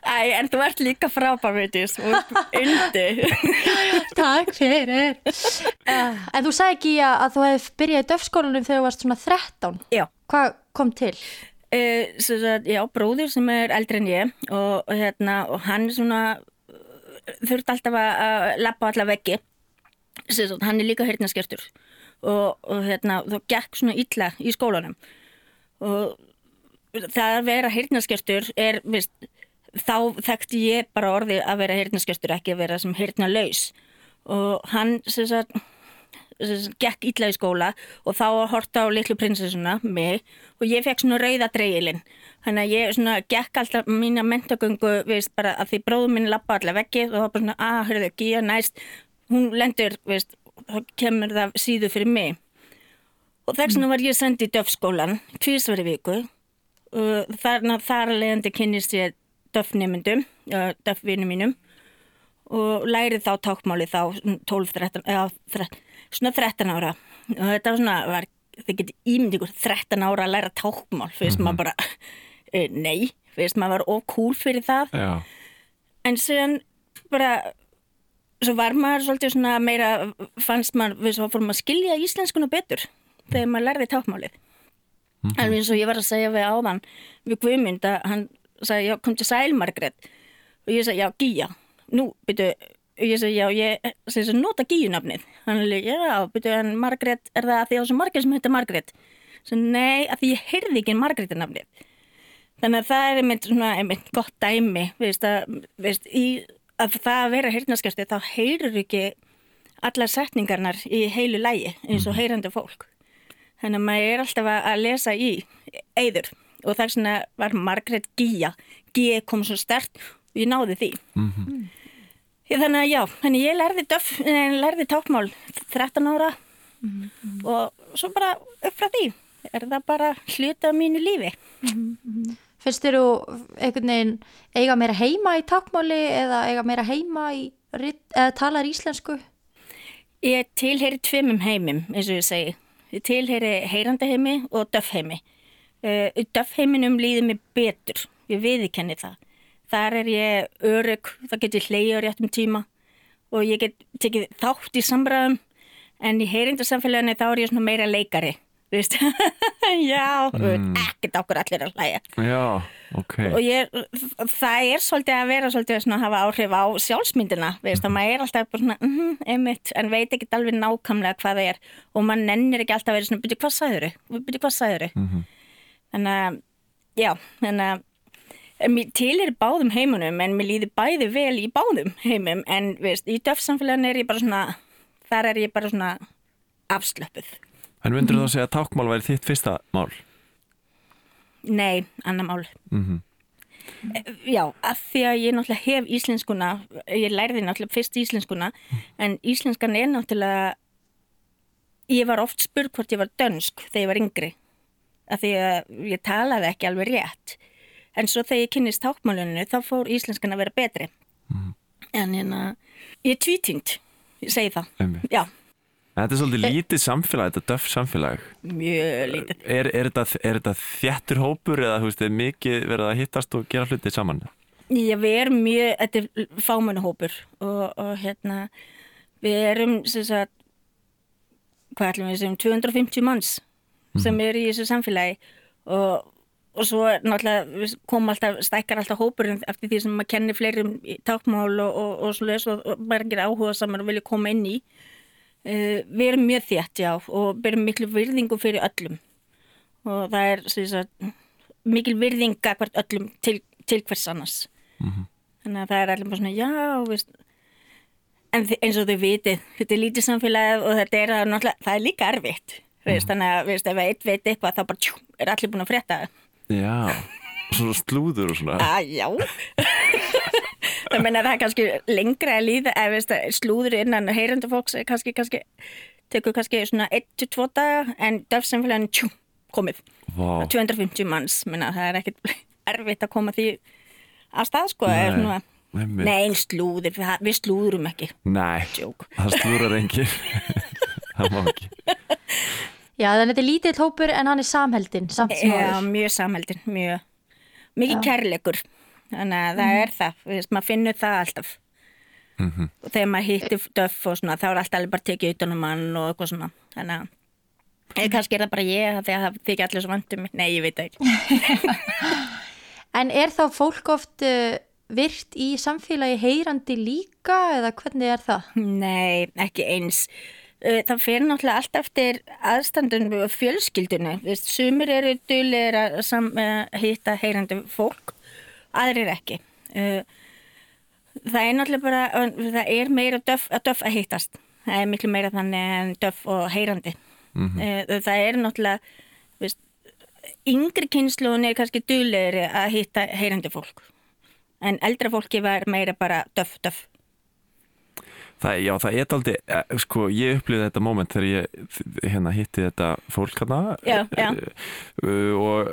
Æ, en þú ert líka frábær veitis og undi Takk fyrir. Uh, En þú sagði ekki að þú hefði byrjað í döfskólanum þegar þú varst svona 13 Já. Hvað kom til? Uh, sagt, já, bróður sem er eldri en ég og, hérna, og hann svona þurft alltaf að lappa allar veggi. Sagt, hann er líka hirtnaskjörtur og, og hérna, þá gekk svona illa í skólanum. Og það að vera heyrnaskjörstur er, veist, þá þekkti ég bara orði að vera heyrnaskjörstur ekki að vera sem heyrnalaus og hann sem sagt gekk illa í skóla og þá horta á litlu prinsessuna mig og ég fekk svona rauða dreigilinn þannig að ég svona gekk alltaf mína mentagöngu veist bara að því bróðum minn lappa allar veggi og þá bara svona að ah, hörðu að næst. Hún lendur veist þá kemur það síðu fyrir mig. Og þess vegna var ég sendið í döfskólan tvísveri viku. Og þar, leðandi kynist ég döfnemyndum, döfvinum mínum og lærið þá tákmáli þá 12-13, eða svona 13 ára. Og þetta var svona, var, það geti ímynd ykkur 13 ára að læra tákmál, fyrst mm -hmm. maður bara, e, nei, fyrst maður var cool fyrir það, Já. en síðan bara svo var maður svolítið svona meira fannst maður, við svo fórum að skilja íslenskuna betur þegar maður lærði tápmálið mm -hmm. alveg eins og ég var að segja við áðan við Guðmynd að hann sagði já kom til sæl Margret og ég sagði já Gíja, nú byrju ég sagði já ég svo nota Gíjunafnið hann er líka já byrju en Margret er það að því á þessu Margret sem heitir Margret svo nei að því ég heyrði ekki Margretinafnið þannig að það er einmitt svona einmitt gott dæmi veist að veist í að það að vera heyrnaskjasti þá heyrur ekki allar setningarnar í heilu lægi eins og mhm. heyrandi fólk. Þannig að maður er alltaf að lesa í eður og vegna var Margret Gíja. Gíja kom svo stert og ég náði því. Mm -hmm. Þannig að já, þannig ég lærði, döf, lærði tákmál 13 ára mm -hmm. og svo bara upp frá því er það bara hluta á mínu lífi. Mm -hmm. Finnst þér þú einhvern veginn eiga meira heima í takmáli eða eiga meira heima í talar íslensku? Ég tilheyri tvimum heimim eins og ég segi. Ég tilheyri heyrandaheimi og döfheimi. Uh, döfheiminum líður mig betur. Ég viðkenni það. Þar er ég örug, það getur hleyja á réttum tíma og ég get tekið þátt í sambræðum en í heyrindarsamfélaginu þá er ég svona meira leikari já, mm. ekkert okkur allir að hlæja já, ok og ég, það er svolítið að vera svolítið að hafa áhrif á sjálfsmyndina veist, mm. maður er alltaf bara svona mm, einmitt, en veit ekki alveg nákvæmlega hvað það er og maður nennir ekki alltaf að vera svona byrju hvað sæður þau, byrju hvað sæður þau -hmm. þannig að, já þannig að til er báðum heimunum en mér líður bæði vel í báðum heimum en veist, í döfsamfélagin er ég bara svona þar er ég bara svona afslöpuð En myndur þú að segja að tákmál væri þitt fyrsta mál? Nei, annar mál. Mm -hmm. Já, af því að ég náttúrulega hef íslenskuna, ég lærði náttúrulega fyrst íslenskuna, en íslenskan er náttúrulega, ég var oft spurg hvort ég var dönsk þegar ég var yngri, af því að ég talaði ekki alveg rétt. En svo þegar ég kynist tákmáluninu, þá fór íslenskan að vera betri. Mm. En hérna, ég er tvítingt, ég segi það. Þetta er svolítið lítið samfélag, þetta er döff samfélag mjög lítið. Er, er, þetta, er þetta þjættur hópur eða veist, er mikið verið að hittast og gera hluti saman? Já, við erum mjög, þetta er fámennahópur og, og hérna, við erum, sem sagt, hvað ætlum við sem, 250 manns sem eru í þessu samfélagi og, og svo náttúrulega, komum alltaf, stækkar alltaf hópurinn eftir því sem maður kennir fleirum í tákmál og, og, og leis og, margir áhuga saman og vilja koma inn í. Uh, við erum mjög þétt, já, og berum miklu virðingu fyrir öllum. Og það er, sagt, mikil virðinga hvert öllum til, til hvers annars. Þannig að það er allir bara svona já, veist en eins og þau vitið, þetta er lítið samfélagið og þetta er náttúrulega, það er líka erfitt. Veist, þannig að veist, ef eitt veit eitthvað þá bara tjú, er allir búin að frétta. það Já, svona slúður og svona. Að já. Það meina það er kannski lengra að líða ef veist, slúður innan heyrandi fólks kannski, kannski tekur kannski svona 1-2 daga en döfsamfélagin tjú, komið. Vá, 250 manns, menna það er ekkit erfitt að koma því að stað sko Nei, er svona. Nei, slúðir, við, slúðurum ekki. Nei, Djók. það slúrar engin Það má ekki Já, þannig að þetta er lítill hópur en hann er samheldin samt sem Já, áður. mjög samheldin, mjög. Mikið kærleikur. Þannig að það er það, við veist, maður finnur það alltaf. Og þegar maður hittir döff og svona, þá er alltaf alveg bara tekið utan um mann og eitthvað svona. Þannig að eða kannski er það bara ég þegar það þykja allir svo vandum nei, ég veit ekki. En er þá fólk oft uh, virt í samfélagi heyrandi líka eða hvernig er það? Nei, ekki eins. Uh, Það fyrir náttúrulega allt eftir aðstandunum og fjölskyldunum. Sumir eru duðlir að uh, hitta heyrandi fólk, aðrir ekki. Uh, Það er náttúrulega bara, það er meira döf, að döf að hittast. Það er miklu meira þannig en döf og heyrandi. Uh, Það er náttúrulega, vist, yngri kynsluðun er kannski duðlegri að hitta heyrandi fólk. En eldra fólki var meira bara döf, döf. Það, já, það er aldrei, sko, ég upplýði þetta moment þegar ég hérna hitti þetta fólk hérna Já, já. uh, og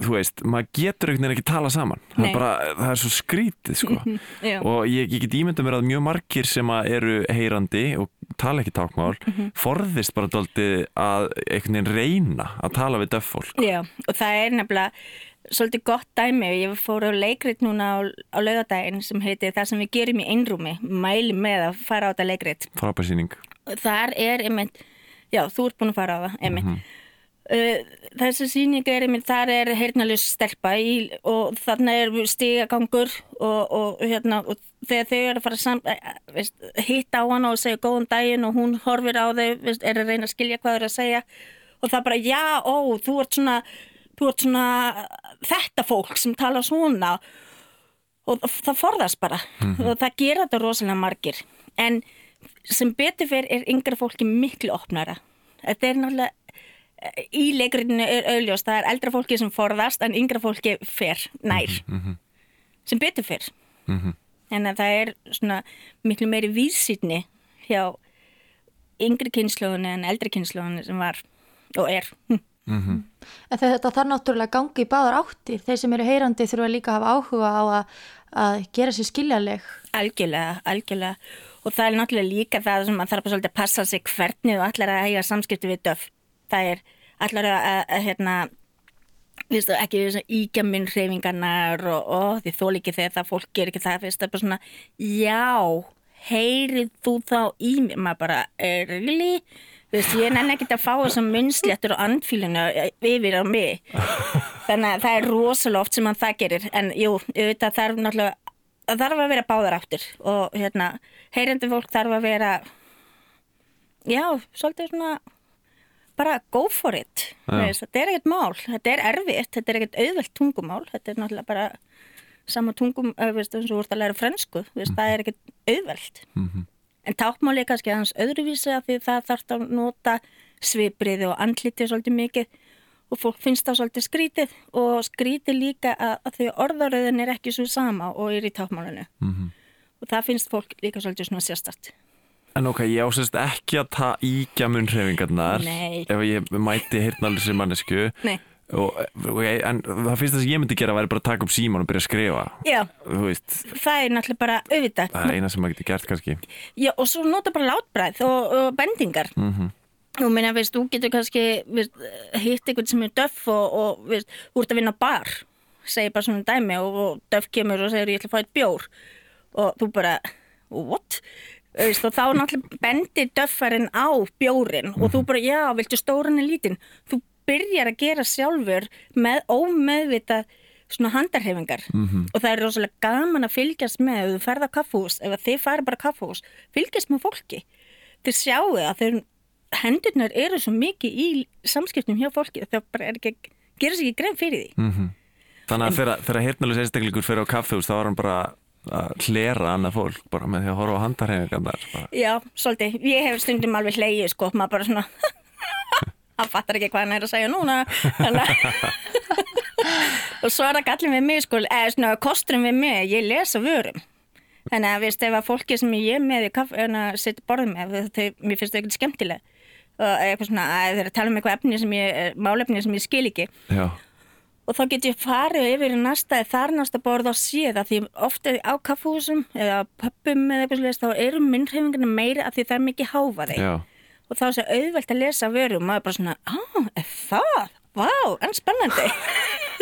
þú veist, maður getur einhvern veginn ekki tala saman það er bara, það er svo skrítið sko Já. og ég, ég get ímyndað mér að mjög margir sem eru heyrandi og tala ekki tákmál Mhm. forðist bara daldið að einhvern veginn reyna að tala við döff fólk Já, og það er nefnilega svolítið gott dæmi. Og ég fór á leikrit núna á, á laugadaginn sem heitir Það sem við gerum í einrúmi, mæli með að fara á þetta leikrit. frábærsýning. Þar er einmitt, já, þú ert búin að fara á það, einmitt. Uh, þessi sýning er einmitt, þar er heyrnalus stelpa í, og þarna er stigagangur og, og, hérna, og þegar þau eru að fara sam, eh, veist, hitta á hana og segja góðan daginn og hún horfir á þau, veist, er að reyna að skilja hvað þau eru að segja. Og það bara, já, ó, þú ert svona, þú ert svona þetta fólk sem tala svona og það forðast bara. Og það gera þetta rosalega margir. En sem betur fyrir er yngra fólki miklu opnara. Þetta er náttúrulega í leikurinu auðljós, það er eldra fólki sem forðast en yngra fólki fer nær. Sem betur fyrr en að það er svona miklu meiri vísýtni hjá yngri kynnslóðunni en eldri kynnslóðunni sem var og er hm. En þetta þarf náttúrulega að gangi í báðar áttir. Þeir sem eru heyrandi þurfa líka að hafa áhuga á að, að gera sér skiljaleg. Algjörlega, algjörlega. Og það er náttúrulega líka það sem maður þarf að passa sig hvernig og allar að eiga samskipti við döf. Það er allar að, að, að hérna, viðstu, ekki þess að íkja minn hreyfingarnar og, og því þól ekki þegar það fólk ger ekki það, fyrst það er bara svona, já, heyrið þú þá í mér, maður bara, er really? Veist, ég nenni ekkert að fá þessum munnsléttur og andfílinu yfir á mig. Þannig að það er rosalega oft sem hann það gerir. En jú, auðvitað þarf náttúrulega, það þarf að vera báðar áttur. Og hérna, heyrandi fólk þarf að vera, já, svolítið svona, bara go for it. Veist, þetta er ekkert mál, þetta er erfitt, þetta er ekkert auðvelt tungumál. Þetta er náttúrulega bara sama tungum, eh, veist, eins og þú ert að læra frönsku. Veist, Það er ekkert auðvelt. En tákmáli er kannski aðeins öðruvísi af því það þarf að nota svipriði og andlitið svolítið mikið og fólk finnst það svolítið skrítið og skrítið líka að, að því orðaröðin er ekki svo sama og er í tákmálinu. -hmm. Og það finnst fólk líka svolítið svona sérstart. En ok, ég ásist ekki að ta íkja munnhreifingarnar Nei. ef ég mæti hirnalysri mannesku Nei. Og, og, en það fyrsta sem ég myndi gera væri bara að taka upp síman og byrja að skrifa Já, það er náttúrulega bara auðvitað. það er eina sem maður getur gert kannski Já, og svo nota bara látbræð og, og bendingar. Mm -hmm. Og minna, veist, þú getur kannski veist, hitt einhvern sem er döff og, og veist, þú ert að vinna bar, segir bara svona dæmi og, döff kemur og segir ég ætla að fá eitt bjór og þú bara, what? Og þá náttúrulega bendir döffarinn á bjórin og þú bara, já, viltu stóran en lítinn? Þú byrjar að gera sjálfur með ómeðvitað svona handarhefingar -hmm. og það er rosalega gaman að fylgjast með ef þú ferð á kaffús, ef þið farið bara á kaffús fylgjast með fólki. Þið sjáu að þeir hendurnar eru svo mikið í samskiptum hjá fólki það bara er ekki, gerir sér ekki grein fyrir því. Mm Þannig að þegar, þegar hirtnulegs einstaklingur fyrir á kaffehús þá var hann bara að hlera annað fólk bara með því að horfa á handarhefingarnar bara. Já, svolítið, ég hef stundum alveg hleyið sko, maður bara svona hann fattar ekki hvað hann er að segja núna og svo er það gallin við mig sko, eða svona kosturum við mig, ég lesa vörum. Þannig að veist ef að fólki sem ég er með setja borðum með þau, mér finnst það ekkert skemmtileg. Og eitthvað svona, að þeir tala um eitthvað efni sem ég, málefni sem ég skil ekki. Já, og þá get ég farið yfir í næsta þar næsta borð og séð að því ofta á kaffhúsum eða pöppum eða eitthvað slúðist þá eru myndhefingina meiri að því það er mikið háfaði og þá er það auðvelt að lesa vöru og maður er bara svona, á, er það? Vá, en spennandi.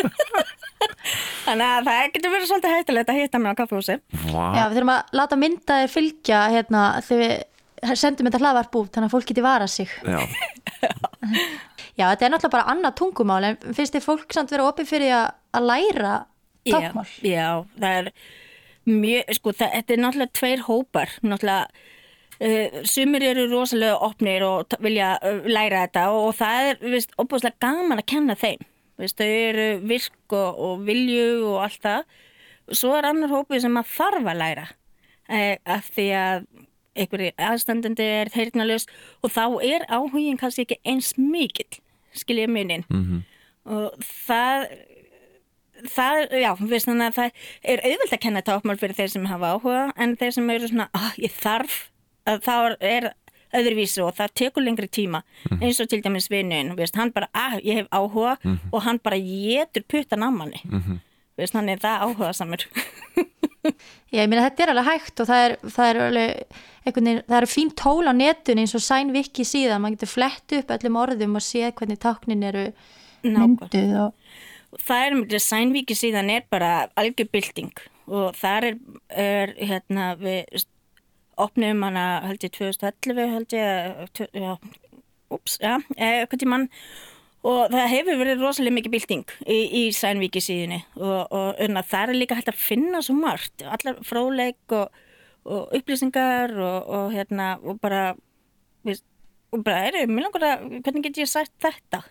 Þannig að það getur verið svolítið hættilegt að hitta mig á kaffehúsi Já, við þurfum að láta mynda þér fylgja hérna þegar við sendum þetta hlaðvarp út þannig að fólk geti vara sig. Já, Já, þetta er náttúrulega bara annað tungumál en finnst þið fólk samt vera opið fyrir að, læra tákmál? Já, já, það er mjög, sko, það, þetta er náttúrulega tveir hópar, náttúrulega sumir eru rosalega opnir og vilja uh, læra þetta og, og það er, veist, opaslega gaman að kenna þeim, veist, þau eru virk og, og vilju og allt það. Svo er annar hópið sem að þarf að læra uh, af því að einhverju aðstandandi er þeirnalust og þá er áhugin kannski ekki eins mikill, skilja munin mhm, og það það, já, veist þannig að það er auðvelt að kenna tákmál fyrir þeir sem hafa áhuga en þeir sem eru svona, ah, ég þarf að þá er öðruvísi og það tekur lengri tíma. Eins og til dæmis vinnin, veist, hann bara, ah, ég hef áhuga og hann bara getur puttan á manni. Veist, hann er það áhuga samur Já, ég meina þetta er alveg hægt og það er, það er alveg veginn, það eru fín tól á netun eins og sænviki síðan, maður getur flett upp öllum orðum og séð hvernig táknin eru mynduð og það er með designvíki síðan er bara algjörbylting og þar er, er hérna við opnum hana held ég 2011 held ég ups, já, eitthvað tímann og það hefur verið rosalega mikið bylting í, í sænvíki síðunni og, og unna, það er líka hægt að finna svo margt, allar fróðleik og, og upplýsingar og, og hérna og bara veist, og bara er, mér langar að hvernig get ég sagt þetta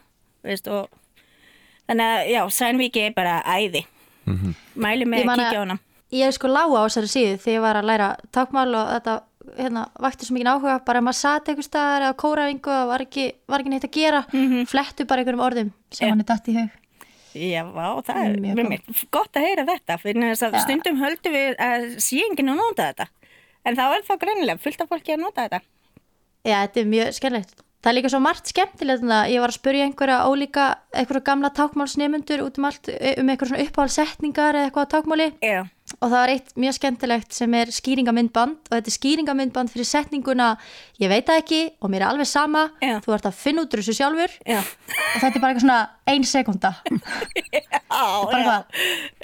veist, og Þannig að já, Sænvíki er bara æði. Með Ég að man að- kíkja á hana. Ég er sko lága á þessari síðu þegar ég var að læra tákmál og þetta hérna, vakti svo mikið áhuga, bara ef maður sati einhver staðar eða kórafingu og var ekki, ekki neitt að gera, flettu bara einhverjum orðum sem hann er datt í hug Já, vá, það er Mjög mjög mér. Gott að heyra þetta, fyrir þess að Já. stundum höldum við að sé enginn að nota þetta. En þá er það greinilega fullt af fólki að nota þetta. Já, þetta er mjög skemmilegt. Það er líka svo margt skemmtilegt þannig að ég var að spurja einhverja ólíka, einhverja gamla tákmálsnemundur út um allt, um einhverja svona uppáhaldsetningar eða eitthvað á tákmáli Já, og það var eitt mjög skemmtilegt sem er skýringamyndband og þetta er skýringamyndband fyrir setninguna ég veit það ekki og mér er alveg sama Já. þú ert að finna út úr þessu sjálfur já. og þetta er bara eitthvað svona ein sekunda Já?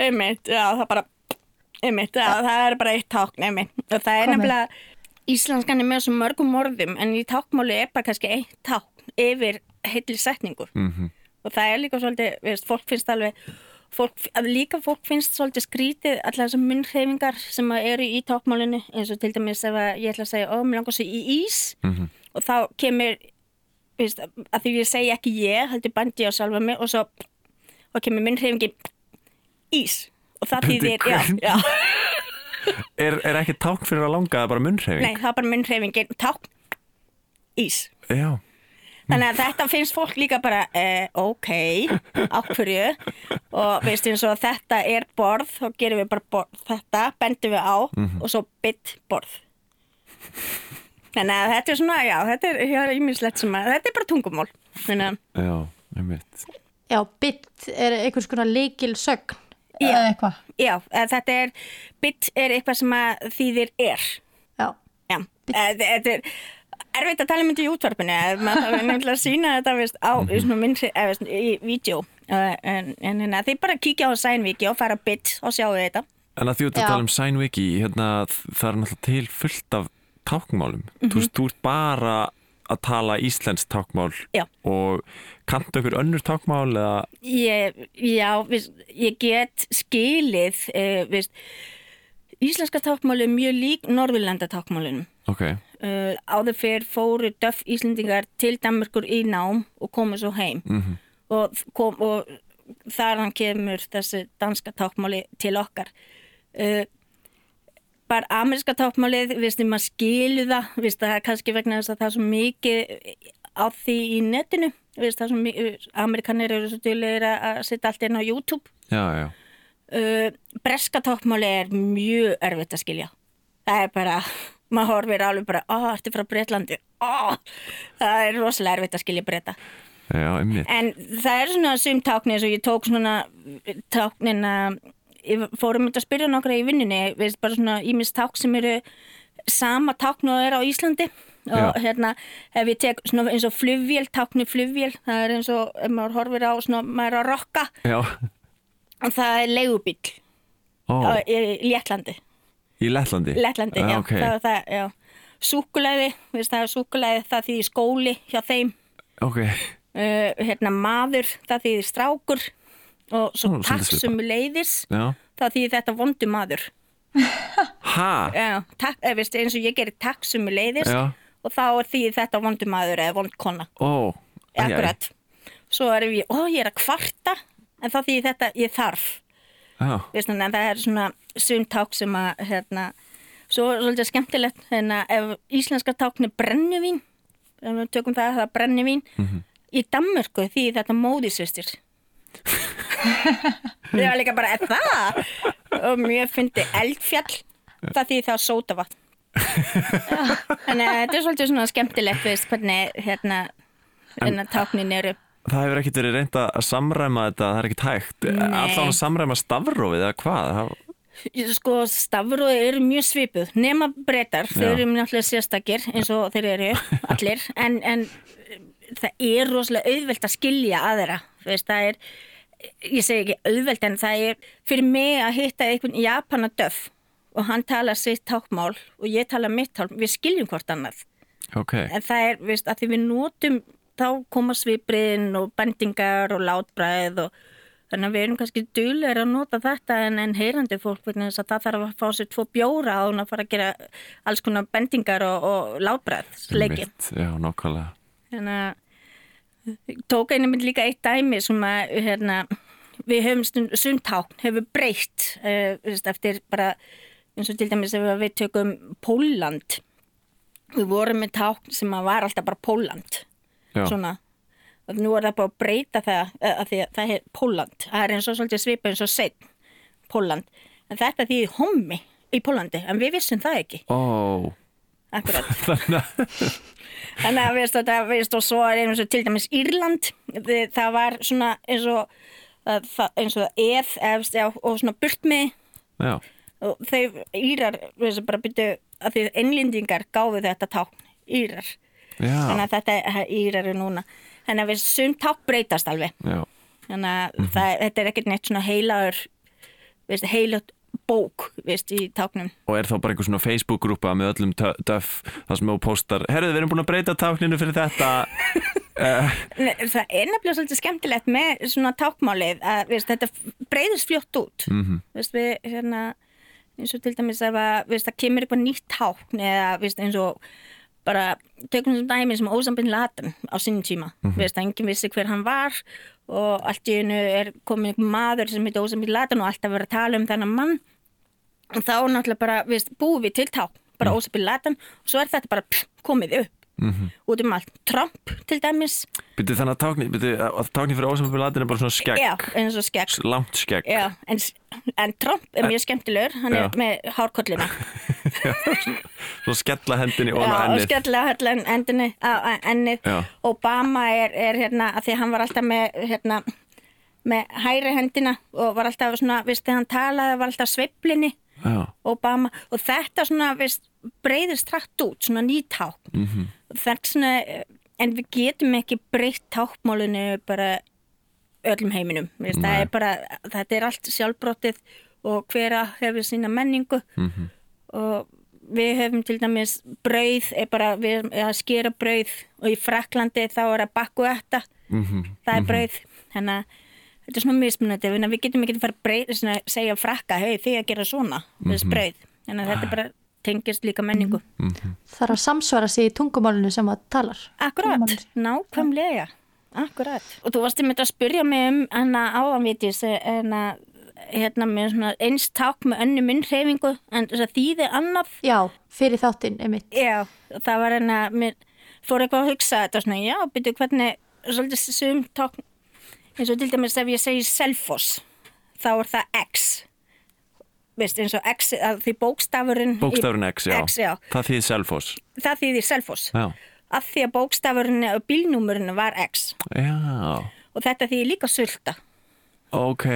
Einmitt, já, það bara, einmitt, já, það er bara eitt tákn, einmitt. Og það er nefnilega, íslenskan er með svo mörgum orðum, en í tákmáli er bara kannski eitt tákn yfir heitli setningu. mhm, og það er líka svolítið, veist, fólk finnst alveg fólk, líka fólk finnst svolítið skrítið allar þessar munnhreyfingar sem eru í tákmálinu eins og til dæmis ef ég ætla að segja ó, mér langar svo í ís. Mhm, og þá kemur veist, að því ég segi ekki ég, heldur bandi á sjálfa mig og svo og kemur munnhreyfingin ís. Og það þýðir, Er, er ekki tákn fyrir að langa, það er bara munnhreyfing? nei, það er bara munnhreyfingin, tákn ís. Já, Þannig að þetta finnst fólk líka bara, eh, ok, ákverju og veist eins og þetta er borð, þá gerum við bara borð, þetta bendum við á og svo bytt borð. Þannig að þetta er svona, já, þetta er, ímislegt sem að, þetta er bara að, já, einmitt Já, bit er einhvers konar leikil sögn Já. eða eitthvað. Já, eh, þetta er, bit er eitthvað sem að þýðir er. Já, Já, eh, þetta er erfitt að tala um þetta í útvarpinu, ef maður þarf nefnilega að sína þetta veist, á í svona myndri, eða veist, í vídeo. Eh, En, en, en þið bara kíkja á Sænviki og fara bit og sjáu þetta. En að því að Já. tala um SignWiki, hérna, það er náttúrulega til fullt af tákmálum. Þú veist, þú ert bara að tala íslensk tákmál Já. og kanntu okkur önnur tákmál eða, Ég, já, viðst, ég get skilið, uh, viðst, íslenska tákmáli er mjög lík Norðurlanda tákmálunum. ok, Uh, áður fyrr fóru döff Íslendingar til Danmarkur í nám og komu svo heim Mhm. og, kom, og þaðan kemur þessi danska tákmáli til okkar. Uh, bara ameríska tákmálið, viðst, maður skilu það, viðst, það er kannski vegna þess að það er svo mikið á því í netinu, viðst, það er svo mikið, amerikanir eru svo dýrlegir að setja allt inn á YouTube. já, já. Uh, breska tákmáli er mjög erfitt að skilja. Það er bara, maður horfir alveg bara, ó, ertu frá Breitlandi, ó, það er rosalega erfitt að skilja breyta. En það er svona sum tákni eins og ég tók svona táknina, ég fórum myndi að spyrja nokkra í vinninni, veist bara svona ímis ták sem eru sama tákn og er á Íslandi og Já. hérna ef ég tek svona eins og flugvél, tákni flugvél, það er eins og ef maður horfir á svona, maður er að rokka Já, og það er leigubíl ó, í Léttlandi. Í Lettlandi. Lettlandi, já, ok. það er það, já. Súkulæði, veist, það er súkulæði, það þýðir skóli hjá þeim. Ok, Uh, hérna maður, það þýðir strákur og svo Ó, takk sem leiðis, já. það þýðir þetta vondu maður. Ha? Já, takk, eða, veist, eins og ég gerir takk sem leiðis Já. og þá er þýðir þetta vondu maður eða vond kona. Ó, æ, æ. Akkurat. Svo erum við, ó ég er að kvarta, en þá þýðir þetta ég þarf. Veist, þannig að það er svona sum ták sem að hérna, svo er svolítið skemmtilegt hérna, ef íslenska tákn er brennivín ef við tökum það að það brennivín í Danmörku því þetta móðisvistir ég var líka bara, það? og mér fyndi eldfjall það því það er sótavatn. Þannig að þetta er svolítið svona skemmtilegt veist, hvernig hérna, hérna táknin eru það hefur ekkert verið reynd að samræma þetta, það er ekkert hægt. Allan að samræma stafrófið eða hvað? Sko stafróði eru mjög svipuð. Nema breytar, þau eru náttúrulega sérstakir eins og þeir eru allir. En, en það er rosalega auðvelt að skilja aðra veist, það er, ég segi ekki auðvelt en það er fyrir mig að hitta einhvern Japana döf og hann tala sitt tákmál og ég tala mitt tákmál, við skiljum hvort annað. Ok, en það er, veist, að því við notum þá koma svipriðin og bendingar og látbræð og þannig að við erum kannski duglegur að nota þetta en, en heyrandi fólk þess að það þarf að fá sér tvo bjóra á hún að fara að gera alls konar bendingar og, og látbræð leiki. Einmitt, Já, nákvæmlega. Þannig að tók einu mynd líka eitt dæmi sem að hérna, við höfum sundtákn hefur breytt uh, eftir bara eins og til dæmis ef við tökum Póland við vorum með tákn sem að var alltaf bara Póland svona. Og nú er það bara að breyta það að því að það er Póland það er eins og svolítið svipa eins og setn Póland, en þetta því hommi í Pólandi, en við vissum það ekki. Ó, akkurat. Þannig að, veist, þetta, veist, og svo er eins og til dæmis Írland, það var svona eins og eins og eð efst, já, og svona burt með. Já, og þau Írar veist, bara byrju að því enlendingar gáfu þetta tákn, Írar þannig að þetta Írar er núna. Þannig að við sum tákn breytast alveg. Já, þannig að það, þetta er ekkert neitt svona heilaður heilut bók veist, í táknum. Og er þá bara einhver svona Facebook-grúpa með öllum döff, það sem þú postar, herruðu, við erum búin að breyta tákninu fyrir þetta, uh, Það er nefnilega svolítið skemmtilegt með svona tákmálið að veist, þetta breyðist fljótt út. Mhm. veist, við, hérna, eins og til dæmis að það kemur eitthvað nýtt tákn eða eins og bara tökum sem dæmi sem ósambinn latan á sínum tíma. Veist, að enginn vissi hver hann var og allt í einu er komin einhver maður sem heitir ósambinn latan og alltaf verið að tala um þennan mann. Og þá náttúrulega bara veist, búum við til tákn bara ósambinn latan og svo er þetta bara pff, komið upp út um allt. Trump til dæmis. Byrju þannig að tákni, byrju, að tákni fyrir ósamöfum latin er bara svona skegg, Já, og skegg. Langt skegg, Já, en, en Trump er mjög skemmtilegur. Hann er Já. með hárkollina. Svona skella hendinni og ennið, skella höllan endinni á ennið. Obama er, er hérna að því hann var alltaf með hérna, með hæri hendina og var alltaf svona, veist, þegar hann talaði var alltaf sveiflinni. Já, Obama. Og þetta svona veist, breyðist trætt út, svona nýták mm -hmm. Svona en við getum ekki breytt tákmálinu bara öllum heiminum. Er bara, þetta er allt sjálfbrótið og hvera hefur sína menningu. Mhm. og við hefum til dæmis brauð, er bara við erum að skera brauð og í Fraklandi þá er að bakku þetta Mhm. það er brauð, þannig að þetta er svona mismunandi, við getum ekki að fara að segja frakka, hei þið að gera svona. Þess brauð, þannig að þetta er bara tengist líka menningu. Það er að samsvara sig í tungumálinu sem það talar. Akkurat, nákvæmlega Akkurat. Og þú varst einmitt að spyrja mig um hana áðanvitis en að hérna með svona eins ták með önnu munnhreyfingu en þess að þýði annað Já, fyrir þáttinn, einmitt. Já, það var hérna mér fór eitthvað að hugsa þetta svona, já, byrju hvernig svolítið sum ták eins og til dæmis ef ég segi Selfoss þá er það X veist, eins og X því bókstafurinn Bókstafurinn X, já. X, já. Það þýðir Selfoss. það þýðir Selfoss Já. að því að bókstafurinn og bílnúmurinn var X Já, og þetta þýðir líka sulta ok.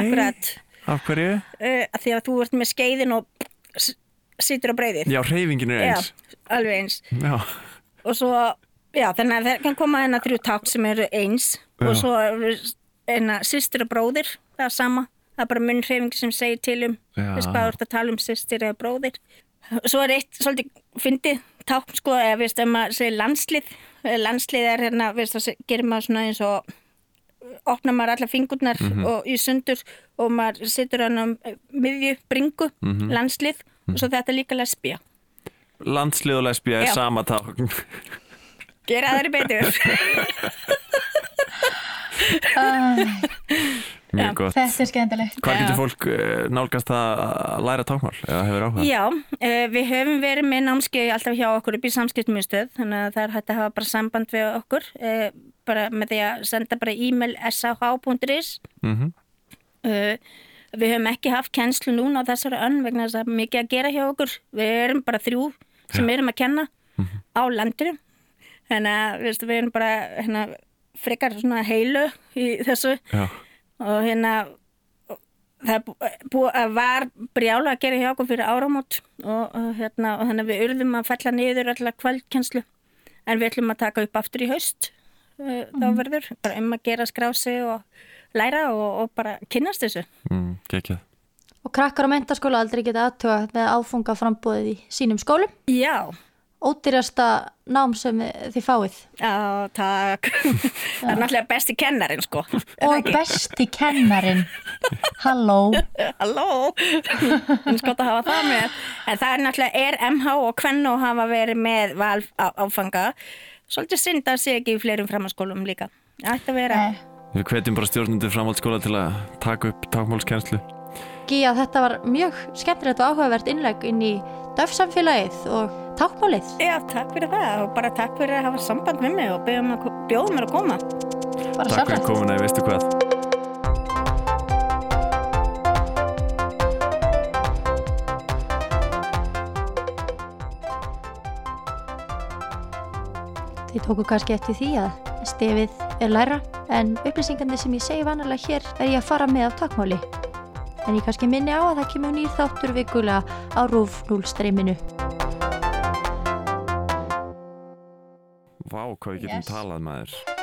akkurat Af hverju? uh, að því að þú ert með skeiðin og s- situr á breyðið Já, reyfingin er eins. Já, alveg eins Já. og svo, já, þannig að það kann koma hérna þrjú tákn sem eru eins Já. og svo hérna sýstir og bróðir, það er sama það er bara munnhreyfing sem segir til um þess hvað þú ert að tala um sýstir eða bróðir. Svo er eitt svolítið fyndið tákn sko, eða veist, ef maður segir landslið Eh, landslið er hérna, veist, það gerir maður svona eins og opnar maður alla fingurnar og í sundur og maður situr hann á miðju bringu, landslið og svo þetta er líka lesbía. Landslið og lesbía er Já. sama tákn. gera aðri betur Mjög gott. Þetta er skemmtilegt. Hvað Já. getur fólk eh, nálgast að læra tákmál eða hefur áhuga? Já, uh, við höfum verið með námskeið alltaf hjá okkur upp í samskiptmiðstöð þannig að það er hægt að hafa bara samband við okkur uh, bara með því að senda bara e-mail sah.is Mm uh, Við höfum ekki haft kennslu núna á þessari önn vegna þess að mikið að gera hjá okkur við erum bara þrjú sem erum að kenna á landinu þannig að við erum bara hérna, frekar svona heilu í þessu Já. Og hérna það bú- búið að var brjála að gera hjá okkur fyrir áramót og, og, hérna, og þannig að við urðum að fella niður allar kvöldkenslu en við ætlum að taka upp aftur í haust þá verður, bara um að gera skrási og læra og, og bara kynnast þessu Mm. Og krakkar á mentaskóla aldrei geta aðtuga með áfunga frambóðið í sínum skólum. Já, Ódýrasta nám sem þið fáið. já, takk. Það er náttúrulega besti kennarin sko. Og besti kennarin. Halló. Halló, eins gott að hafa það með. En það er náttúrulega er MH og Kvenno hafa verið með val á- áfanga. Svolítið synd að sé ekki í fleirum framhanskólum líka. Það ætti að vera. Nei. Við hvetjum bara stjórnundur framhaldsskóla til að taka upp tákmálskennslu. Gíja, þetta var mjög skemmtilegt og áhugavert innlegg inn í döfsamfélagið og tákmálið. Já, takk fyrir það og bara takk fyrir að hafa samband með mig og mér, bjóða mér að koma Bara Takk fyrir sjálfsagt. komuna, ég veistu hvað. Þið tóku kannski eftir því að stefið er læra en upplýsingandi sem ég segi vanalega hér er ég að fara með af takmáli. En ég kannski minni á að það kemur nýr þáttur vikulega á RÚF 0 streyminu. Vá, hvað við getum Yes. talað maður.